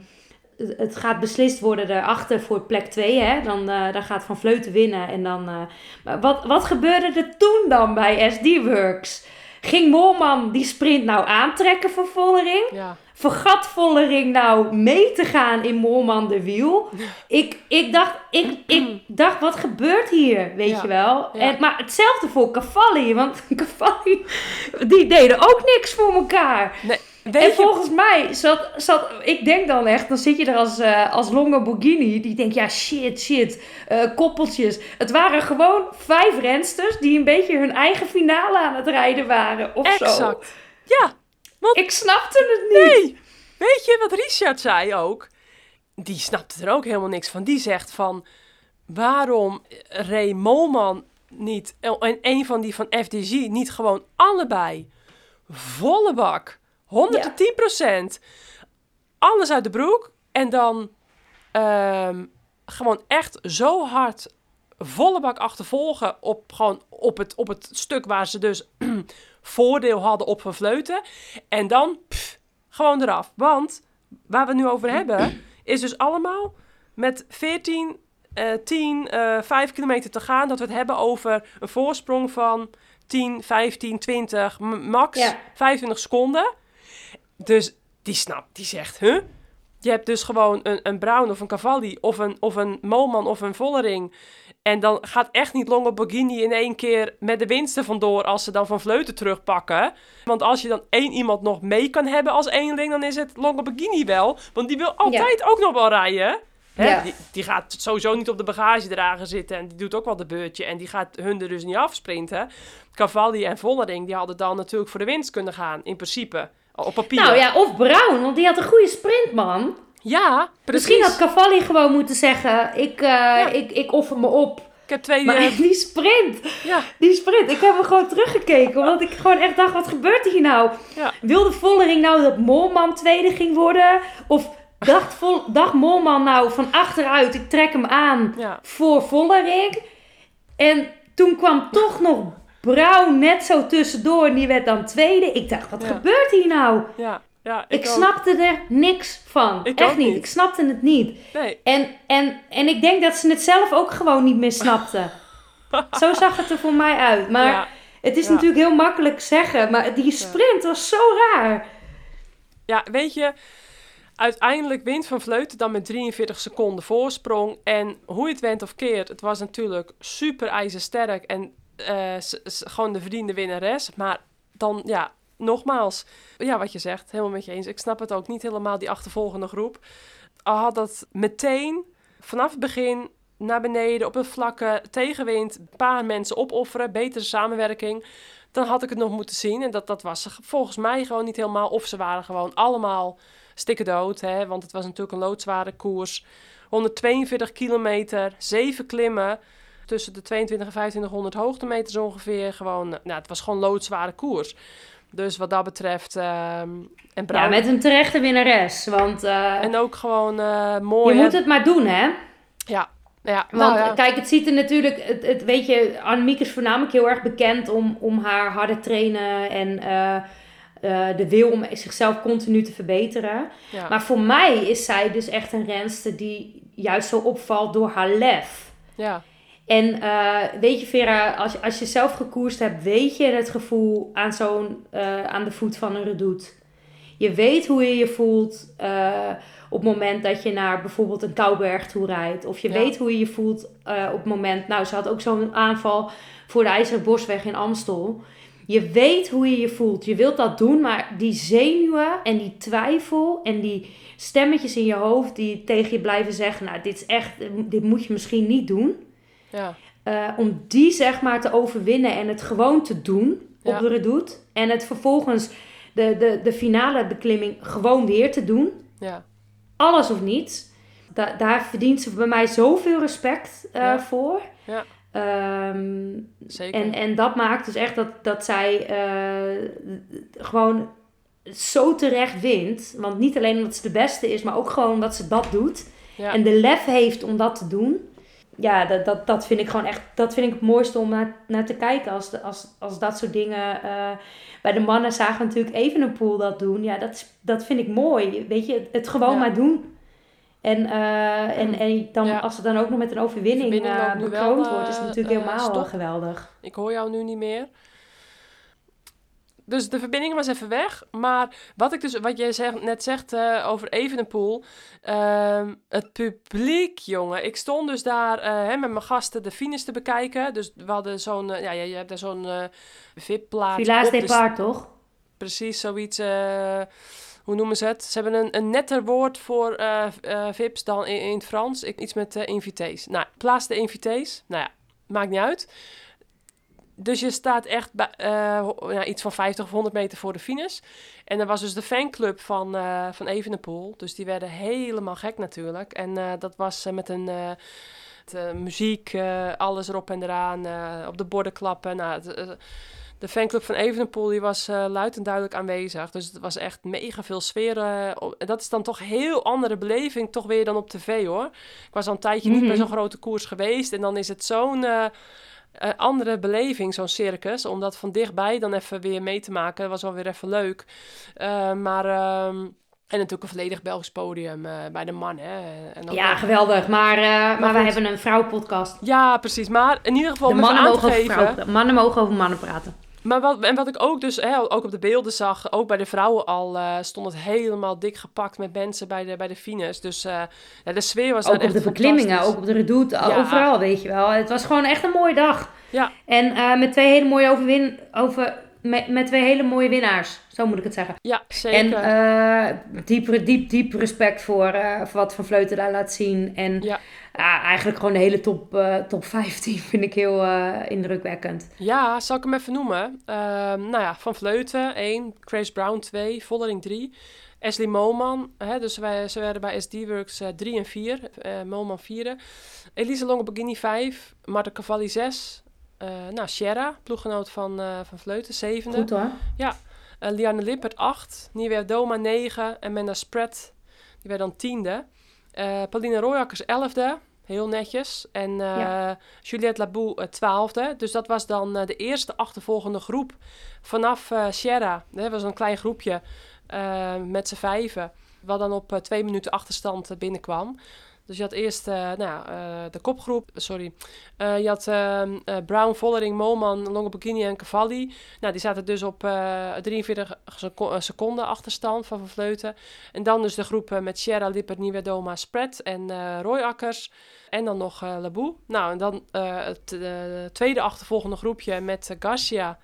het gaat beslist worden daarachter voor plek 2. Hè? Dan, uh, dan gaat Van Vleuten winnen. En dan, maar wat, wat gebeurde er toen dan bij SD Works? Ging Moorman die sprint nou aantrekken voor Vollering? Ja. Vergat Vollering nou mee te gaan in Moorman de wiel? Ik, ik, dacht, ik, ik dacht, wat gebeurt hier? Weet je wel? En, maar hetzelfde voor Cavalli. Want Cavalli, die deden ook niks voor elkaar. Nee en volgens mij zat, zat, ik denk dan echt, dan zit je er als, uh, als Longoborghini, die denkt, ja shit, shit, uh, koppeltjes. Het waren gewoon vijf rensters die een beetje hun eigen finale aan het rijden waren, of exact. Ja. Want, ik snapte het niet. Nee. Weet je wat Richard zei ook? Die snapte er ook helemaal niks van. Die zegt van, waarom Ray Molman niet, en een van die van FDG, niet gewoon allebei volle bak 110 procent. Alles uit de broek. En dan um, gewoon echt zo hard volle bak achtervolgen op, gewoon op, het, op het stuk waar ze dus voordeel hadden op vleuten. En dan pff, gewoon eraf. Want waar we het nu over hebben, is dus allemaal met 14, uh, 10, uh, 5 kilometer te gaan. Dat we het hebben over een voorsprong van 10, 15, 20, max ja. 25 seconden. Dus die snapt, die zegt, huh? Je hebt dus gewoon een, een Brown of een Cavalli of een, of een Moman of een Vollering. En dan gaat echt niet Longoborghini in één keer met de winsten vandoor als ze dan van Vleuten terugpakken. Want als je dan één iemand nog mee kan hebben als eenling, dan is het Longoborghini wel. Want die wil altijd ook nog wel rijden. Hè? Die, die, gaat sowieso niet op de bagagedrager zitten en die doet ook wel de beurtje. En die gaat hun er dus niet afsprinten. Cavalli en Vollering, die hadden dan natuurlijk voor de winst kunnen gaan, in principe. Op papier. Nou ja, of Brown, want die had een goede sprint, man. Ja, precies. Misschien had Cavalli gewoon moeten zeggen: ik, uh, ik, ik offer me op. Ik heb twee... Maar uh... die sprint, ja. die sprint, ik heb hem gewoon teruggekeken. Omdat ik gewoon echt dacht, wat gebeurt hier nou? Ja. Wilde Vollering nou dat Molman tweede ging worden? Of dacht, Vol dacht Molman nou van achteruit, ik trek hem aan ja. voor Vollering? En toen kwam toch nog Brown net zo tussendoor en die werd dan tweede. Ik dacht, wat gebeurt hier nou? Ja, ja, ik, snapte er niks van. Ik Echt niet. Ik snapte het niet. Nee. En, en, en ik denk dat ze het zelf ook gewoon niet meer snapten. zo zag het er voor mij uit. Maar ja. het is natuurlijk heel makkelijk zeggen. Maar die sprint was zo raar. Ja, weet je uiteindelijk wint Van Vleuten dan met 43 seconden voorsprong. En hoe je het went of keert, het was natuurlijk super ijzersterk. En uh, gewoon de verdiende winnares. Maar dan, ja, nogmaals, ja, wat je zegt, helemaal met je eens. Ik snap het ook niet helemaal, die achtervolgende groep. Al had dat meteen vanaf het begin naar beneden op het vlakke tegenwind, een paar mensen opofferen, betere samenwerking. Dan had ik het nog moeten zien. En dat, dat was volgens mij gewoon niet helemaal. Of ze waren gewoon allemaal stikken dood. Hè? Want het was natuurlijk een loodzware koers. 142 kilometer, 7 klimmen tussen de 22 en 2500 hoogtemeters ongeveer. Gewoon, nou, het was gewoon loodzware koers. Dus wat dat betreft. Uh, en Ja, met een terechte winnares. Want, uh, en ook gewoon uh, mooi. Je moet het maar doen, hè? Ja, Ja, Want nou ja. kijk, het ziet er natuurlijk, het, het, weet je, Annemiek is voornamelijk heel erg bekend om, om haar harde trainen en eh, eh, de wil om zichzelf continu te verbeteren. ja. Maar voor mij is zij dus echt een renster die juist zo opvalt door haar lef. ja. En eh, weet je, Vera, als, je- als je zelf gekoerst hebt, weet je het gevoel aan, zo'n, eh, aan de voet van een redoute. Je weet hoe je je voelt eh, op het moment dat je naar bijvoorbeeld een Kouberg toe rijdt. Of je Ja. weet hoe je je voelt op het moment... Nou, ze had ook zo'n aanval voor de IJzeren Bosweg in Amstel. Je weet hoe je je voelt. Je wilt dat doen, maar die zenuwen en die twijfel en die stemmetjes in je hoofd die tegen je blijven zeggen... Nou, dit is echt, dit moet je misschien niet doen. Ja. Eh, om die zeg maar te overwinnen en het gewoon te doen op Ja. de redoute. En het vervolgens de, de, de finale beklimming gewoon weer te doen. ja. Alles of niets. Da- daar verdient ze bij mij zoveel respect eh, Ja. voor. Ja. Ehm, Zeker. en, en dat maakt dus echt dat, dat zij eh, gewoon zo terecht wint. Want niet alleen omdat ze de beste is, maar ook gewoon dat ze dat doet. ja. En de lef heeft om dat te doen. Ja, dat, dat, dat vind ik gewoon echt. Dat vind ik het mooiste om naar, naar te kijken. Als, de, als, als dat soort dingen. eh, bij de mannen zagen we natuurlijk even een pool dat doen. Ja, dat, is- dat vind ik mooi. Weet je, het, het gewoon Ja. maar doen. En, eh, en, en dan, Ja. als het dan ook nog met een overwinning eh bekroond wordt, is het natuurlijk helemaal geweldig. Ik hoor jou nu niet meer. Dus de verbinding was even weg. Maar wat, ik dus, wat jij zegt, net zegt eh, over Evenepoel. ehm het publiek, jongen. Ik stond dus daar eh, hè, met mijn gasten de finish te bekijken. Dus we hadden zo'n... eh, ja, je, hebt daar zo'n VIP-plaats. De Depart, toch? precies zoiets. hoe noemen ze het? Ze hebben een, een netter woord voor VIP's dan in, in het Frans. Ik, iets met eh invités. Nou, plaats de invités. Nou ja, maakt niet uit. Dus je staat echt bij, eh, ja, iets van 50 of 100 meter voor de finish. En er was dus de fanclub van, eh van Evenepoel. Dus die werden helemaal gek natuurlijk. En eh, dat was met een... muziek, alles erop en eraan, op de borden klappen. Nou, de fanclub van Evenepoel die was eh, luid en duidelijk aanwezig. Dus het was echt mega veel sfeer. en dat is dan toch een heel andere beleving, toch weer dan op tv hoor. Ik was al een tijdje niet bij Mhm. zo'n grote koers geweest. En dan is het zo'n eh, andere beleving, zo'n circus. Om dat van dichtbij dan even weer mee te maken. Dat was wel weer even leuk. Eh, maar... ehm, en natuurlijk een volledig Belgisch podium eh, bij de man. Hè. En dan- Ja, geweldig. Maar, maar, wij goed. hebben een vrouwenpodcast. ja, precies. Maar in ieder geval De mannen mogen, over geven... vrouwen, mannen mogen over mannen praten. Maar wat, en wat ik ook dus hè, ook op de beelden zag, ook bij de vrouwen al, eh, stond het helemaal dik gepakt met mensen bij de, bij de fines. Dus eh, ja, de sfeer was Ook daar op echt de beklimmingen, ook op de redoute, Ja. overal, weet je wel. Het was gewoon echt een mooie dag. Ja. En eh, met twee hele mooie overwin over, met, met twee hele mooie winnaars, zo moet ik het zeggen. Ja, zeker. En eh, diep, diep, diep respect voor, eh, voor wat Van Vleuten daar laat zien. En Ja. ja, eigenlijk gewoon de hele top, eh, top 15 vind ik heel indrukwekkend. Ja, zal ik hem even noemen? Ehm, nou ja, Van Vleuten 1, Grace Brown 2, Vollering 3. Ashley Moman, hè, dus wij, ze werden bij SD-Works 3 en 4, eh Moman 4. Elise Longoborghini 5, Marta Cavalli 6. Eh nou, Sierra, ploeggenoot van, eh van Vleuten, 7e. Goed hoor. Eh, Liane Lippert 8, Nieuwe Doma 9 en Menda Spread, die werd dan tiende. Pauline Royakkers 11e, heel netjes. En Ja. Juliette Labou eh, 12e. Dus dat was dan de eerste achtervolgende groep vanaf Sierra. Dat was een klein groepje met z'n vijven, wat dan op twee minuten achterstand binnenkwam. Dus je had eerst eh, nou, eh, de kopgroep, sorry. Eh, je had ehm, eh, Brown, Vollering, Moman, Longoborghini en Cavalli. Nou, die zaten dus op eh 43 seco- eh, seconden achterstand van Van Vleuten. En dan dus de groep met Sierra, Lippert, Nieuwe Doma, Spread en Roy Akkers. En dan nog Labou. Nou, en dan het tweede achtervolgende groepje met Garcia.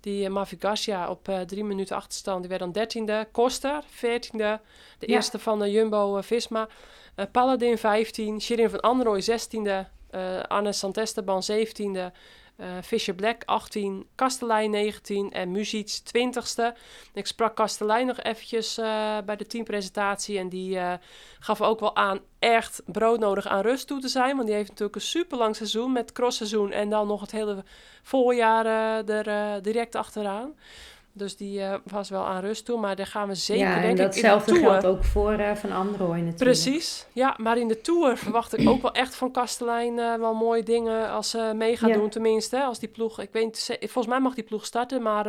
Die Mavi Garcia op drie minuten achterstand. Die werd dan dertiende. Koster, veertiende. De Ja. eerste van de Jumbo-Visma. Eh Paladin 15. Shirin van Anrooy 16e. eh Anne Santesteban 17e. eh Fisher Black 18, Kastelein 19 en Muzic 20ste. Ik sprak Kastelein nog eventjes bij de teampresentatie en die gaf ook wel aan echt broodnodig aan rust toe te zijn. Want die heeft natuurlijk een super lang seizoen met crossseizoen en dan nog het hele voorjaar er direct achteraan. Dus die uh, was wel aan rust toe. Maar daar gaan we zeker, ja, denk en datzelfde geldt ook voor uh, Van Androoy natuurlijk. Precies. Ja, maar in de Tour verwacht ik ook wel echt van Kastelein uh, wel mooie dingen als ze mee gaat doen. Tenminste, als die ploeg... Ik weet volgens mij mag die ploeg starten, maar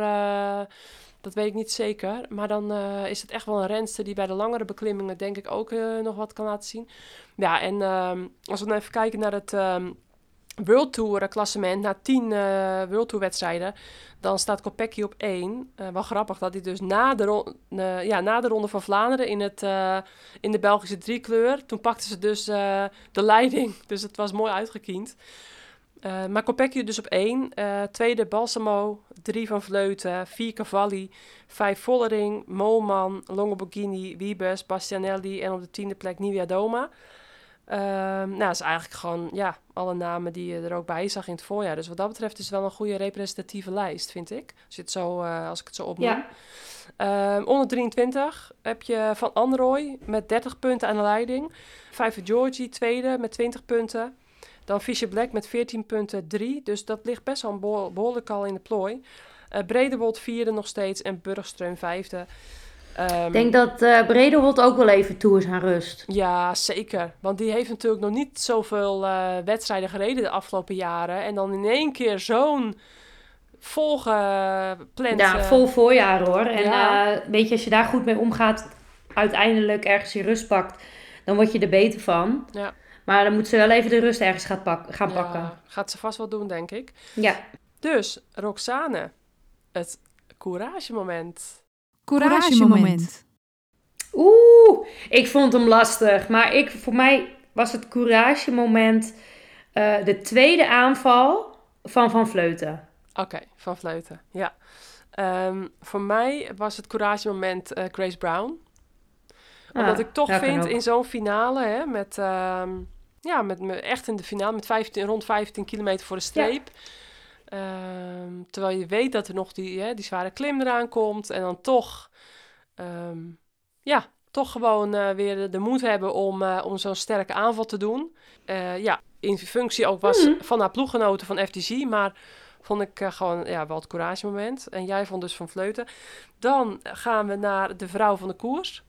dat weet ik niet zeker. Maar dan is het echt wel een renster die bij de langere beklimmingen denk ik ook nog wat kan laten zien. Ja, en ehm, als we dan even kijken naar het... Um, World Tour klassement na tien uh, World Tour wedstrijden, dan staat Kopecky op één. Uh, wel grappig dat hij dus na de, uh, ja, na de Ronde van Vlaanderen in, het, in de Belgische driekleur, toen pakten ze dus de leiding. Dus het was mooi uitgekiend. maar Kopecky dus op één. tweede Balsamo, drie van Vleuten, vier Cavalli, vijf Vollering, Molman, Longoborghini, Wiebes, Bastianelli en op de tiende plek Nivea Doma. Um, nou, dat is eigenlijk gewoon ja, alle namen die je er ook bij zag in het voorjaar. Dus wat dat betreft is het wel een goede representatieve lijst, vind ik. Als, het zo, uh, als ik het zo opnoem. Ja. Um, onder 23 heb je Van Androoy met 30 punten aan de leiding. Vijfde Georgie, tweede met 20 punten. Dan Fisher Black met 14 punten, 3. Dus dat ligt best wel behoorlijk al in de plooi. Uh, Bredewold vierde nog steeds en Burgström vijfde. Um, ik denk dat uh, ook wel even toe is aan rust. Ja, zeker. Want die heeft natuurlijk nog niet zoveel uh, wedstrijden gereden de afgelopen jaren. En dan in één keer zo'n volgepland... Ja, vol voorjaar hoor. En ja. weet je, als je daar goed mee omgaat, uiteindelijk ergens je rust pakt, dan word je er beter van. Ja. Maar dan moet ze wel even de rust ergens gaan, pak gaan ja, pakken. Gaat ze vast wel doen, denk ik. Ja. Dus, Roxane, het courage moment. Courage-moment. Oeh, ik vond hem lastig. Maar ik, voor mij was het courage-moment uh, de tweede aanval van Van Vleuten. Oké, Van Vleuten, ja. Um, voor mij was het courage-moment uh, Grace Brown. Omdat ah, ik toch vind in zo'n finale, hè, met, um, ja, met, met, echt in de finale, met 15, rond 15 kilometer voor de streep... Ja Ehm, terwijl je weet dat er nog die, hè, die zware klim eraan komt. En dan toch, ehm, ja, toch gewoon uh, weer de, moed hebben om, uh, om zo'n sterke aanval te doen. Uh, ja, in functie ook was mm. van haar ploeggenoten van FTC. Maar vond ik gewoon ja, wel het courage moment. En jij vond dus van Vleuten. Dan gaan we naar de vrouw van de koers.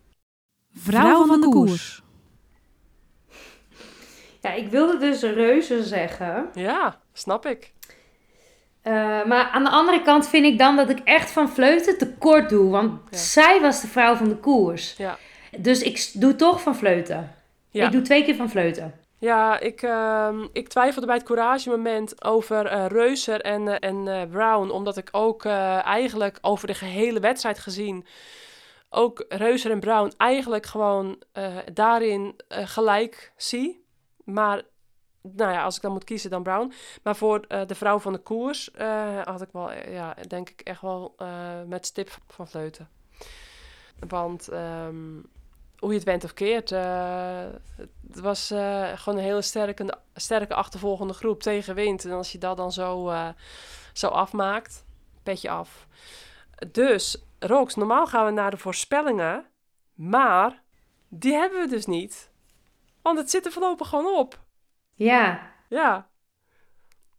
Vrouw van de koers. Ja, ik wilde dus reuze zeggen. Ja, snap ik. Uh, maar aan de andere kant vind ik dan dat ik echt van Vleuten tekort doe. Want zij was de vrouw van de koers. Ja. Dus ik doe toch van Vleuten. Ja. Ik doe twee keer van Vleuten. Ja, ik, uh, ik twijfelde bij het courage moment over uh, Reuser en, uh, en Brown. Omdat ik ook eigenlijk over de gehele wedstrijd gezien... ook Reuser en Brown eigenlijk gewoon daarin gelijk zie. Maar nou ja, als ik dan moet kiezen, dan Brown. Maar voor uh, de vrouw van de koers uh, had ik wel, eh, ja, denk ik echt wel met stip van fleuten. Want um, hoe je het went of keert, het was gewoon een hele sterke, sterke achtervolgende groep tegen wind. En als je dat dan zo, zo afmaakt, petje af. Dus, Rox, normaal gaan we naar de voorspellingen, maar die hebben we dus niet. Want het zit er voorlopig gewoon op. Ja. Ja.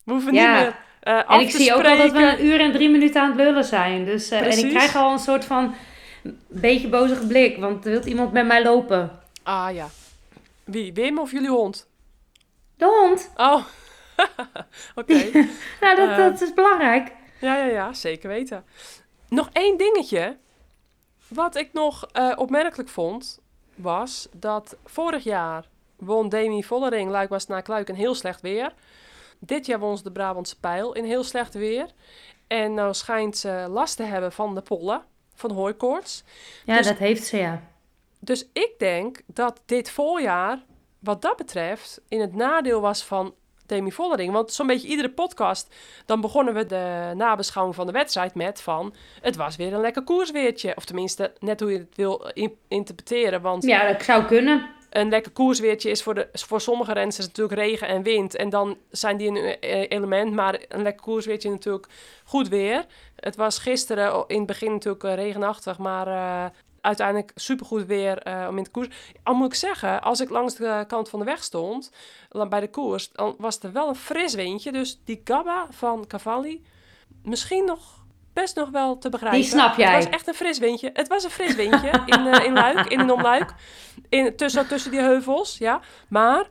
We hoeven niet meer uh, En ik zie ook al dat we een uur en drie minuten aan het lullen zijn. Dus, uh, en ik krijg al een soort van beetje bozige blik. Want er wil iemand met mij lopen. Ah ja. Wie? Wim of jullie hond? De hond. Oh. Oké. nou, dat, uh, dat is belangrijk. Ja, ja, ja. Zeker weten. Nog één dingetje. Wat ik nog opmerkelijk vond, was dat vorig jaar won Demi Vollering Luik naar Kluik in heel slecht weer. Dit jaar won ze de Brabantse Pijl in heel slecht weer. En nou schijnt ze last te hebben van de pollen, van hooikoorts. Ja, dus, dat heeft ze, ja. Dus ik denk dat dit voorjaar, wat dat betreft, in het nadeel was van Demi Vollering. Want zo'n beetje iedere podcast, dan begonnen we de nabeschouwing van de wedstrijd met van... het was weer een lekker koersweertje. Of tenminste, net hoe je het wil interpreteren. Want, ja, dat zou kunnen een lekker koersweertje is voor, de, voor sommige renners natuurlijk regen en wind. En dan zijn die een eh, element. Maar een lekker koersweertje natuurlijk goed weer. Het was gisteren in het begin natuurlijk eh, regenachtig. Maar uh, uiteindelijk supergoed weer om in de koers. Al moet ik zeggen, als ik langs de kant van de weg stond, bij de koers, dan was er wel een fris windje. Dus die Gabba van Cavalli, misschien nog best nog wel te begrijpen. Die snap jij. Het was echt een fris windje. Het was een fris windje in, uh, in Luik, in een omluik. In, tussen, tussen die heuvels, ja. Maar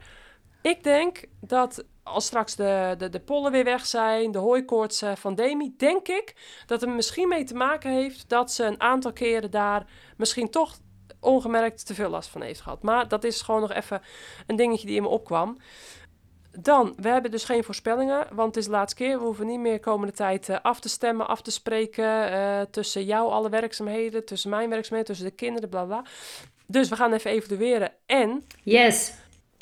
ik denk dat als straks de, de, de pollen weer weg zijn, de hooikoorts van Demi, denk ik dat het misschien mee te maken heeft dat ze een aantal keren daar misschien toch ongemerkt te veel last van heeft gehad. Maar dat is gewoon nog even een dingetje die in me opkwam. Dan, we hebben dus geen voorspellingen, want het is de laatste keer. We hoeven niet meer komende tijd uh, af te stemmen, af te spreken uh, tussen jou alle werkzaamheden, tussen mijn werkzaamheden, tussen de kinderen, bla bla. Dus we gaan even evalueren. En, yes.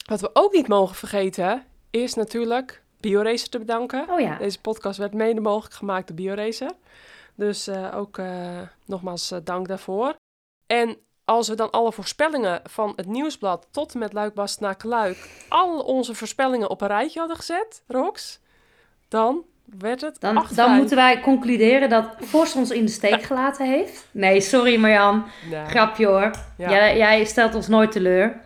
wat we ook niet mogen vergeten, is natuurlijk BioRacer te bedanken. Oh ja. Deze podcast werd mede mogelijk gemaakt door BioRacer. Dus uh, ook nogmaals dank daarvoor. En als we dan alle voorspellingen van het nieuwsblad tot en met Luikbast naar Kluik, al onze voorspellingen op een rijtje hadden gezet, Rox, dan werd het Dan, dan moeten wij concluderen dat Vos ons in de steek gelaten heeft. Nee, sorry Marjan. Nee. Grapje hoor. Ja. Jij, jij, stelt ons nooit teleur.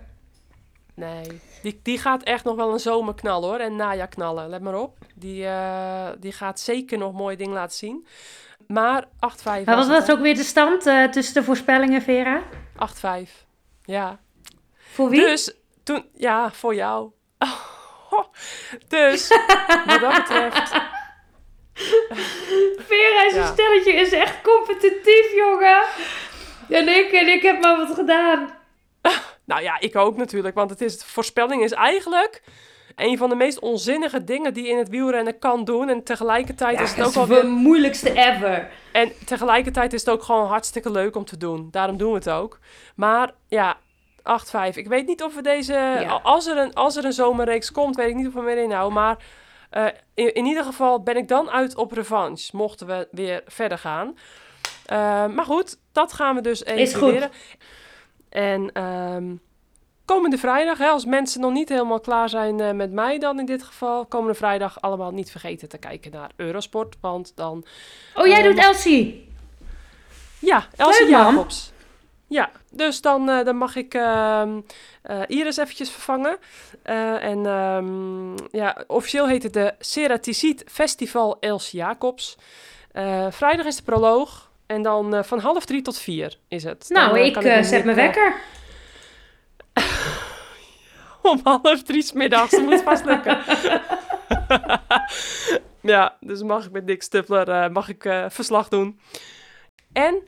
Nee, die, die gaat echt nog wel een zomer knallen hoor. En najaar knallen, let maar op. Die, uh, die gaat zeker nog mooie dingen laten zien. Maar 8-5 Maar wat was ook weer de stand uh, tussen de voorspellingen, Vera? 8-5. Ja. Voor wie? Dus toen, ja, voor jou. dus, wat dat betreft. Vera ja. stelletje is echt competitief, jongen. En ik, en ik heb maar wat gedaan. nou ja, ik ook natuurlijk. Want het is, voorspelling is eigenlijk een van de meest onzinnige dingen die je in het wielrennen kan doen. En tegelijkertijd ja, is het ook wel weer... moeilijkste ever. En tegelijkertijd is het ook gewoon hartstikke leuk om te doen. Daarom doen we het ook. Maar ja, 8-5. Ik weet niet of we deze... Ja. Als, er een, als er een zomerreeks komt, weet ik niet of we meer inhouden. Maar uh, in, in, ieder geval ben ik dan uit op revanche. Mochten we weer verder gaan. Uh, maar goed, dat gaan we dus even Is goed. En... Um, komende vrijdag, hè, als mensen nog niet helemaal klaar zijn uh, met mij dan in dit geval, komende vrijdag allemaal niet vergeten te kijken naar Eurosport, want dan... Oh, jij um, doet Elsie? Ja, Elsie Leuk, Jacobs. Ja, dus dan, uh, dan mag ik uh, uh, Iris eventjes vervangen. en um, ja, officieel heet het de Ceraticiet Festival Elsie Jacobs. vrijdag is de proloog. En dan van half drie tot vier is het. Nou, dan, ik zet mijn wekker. om half drie middags. Dat moet vast lukken. ja, dus mag ik met Dick Stupler uh, mag ik, uh, verslag doen. En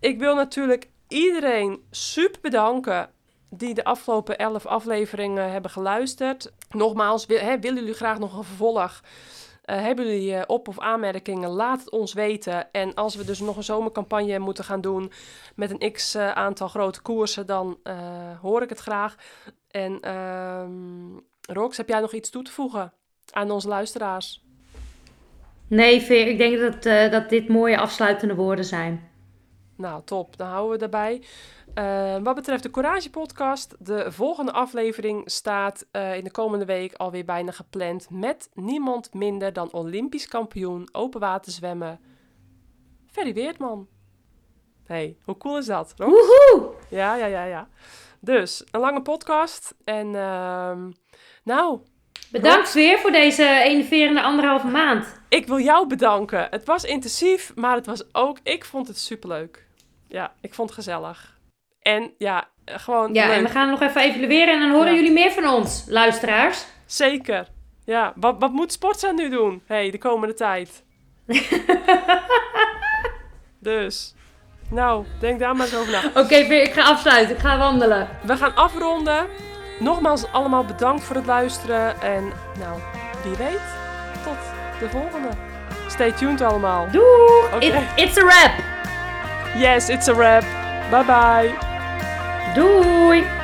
ik wil natuurlijk iedereen super bedanken die de afgelopen elf afleveringen hebben geluisterd. Nogmaals, hè, willen jullie graag nog een vervolg? Uh, hebben jullie op- of aanmerkingen? Laat het ons weten. En als we dus nog een zomercampagne moeten gaan doen met een x uh, aantal grote koersen, dan hoor ik het graag. En um, Rox, heb jij nog iets toe te voegen aan onze luisteraars? Nee, Veer, ik denk dat, uh, dat dit mooie afsluitende woorden zijn. Nou, top. Dan houden we daarbij. Uh, wat betreft de Courage podcast, de volgende aflevering staat uh, in de komende week alweer bijna gepland met niemand minder dan Olympisch kampioen open water zwemmen, Ferry Weertman. hey, hoe cool is dat? Rox? Woehoe! Ja, ja, ja, ja. Dus, een lange podcast. En uh, nou... Bedankt weer voor deze enerverende anderhalve maand. Ik wil jou bedanken. Het was intensief, maar het was ook... Ik vond het superleuk. Ja, ik vond het gezellig. En ja, gewoon Ja, leuk. en we gaan nog even evalueren en dan horen ja. jullie meer van ons, luisteraars. Zeker. Ja, wat, wat moet Sportza nu doen? hey, de komende tijd? dus... Nou, denk daar maar eens over na. Oké, okay, ik ga afsluiten. Ik ga wandelen. We gaan afronden. Nogmaals allemaal bedankt voor het luisteren. En nou, wie weet, tot de volgende. Stay tuned allemaal. Doei! Okay. It, it's a wrap. Yes, it's a wrap. Bye bye. Doei.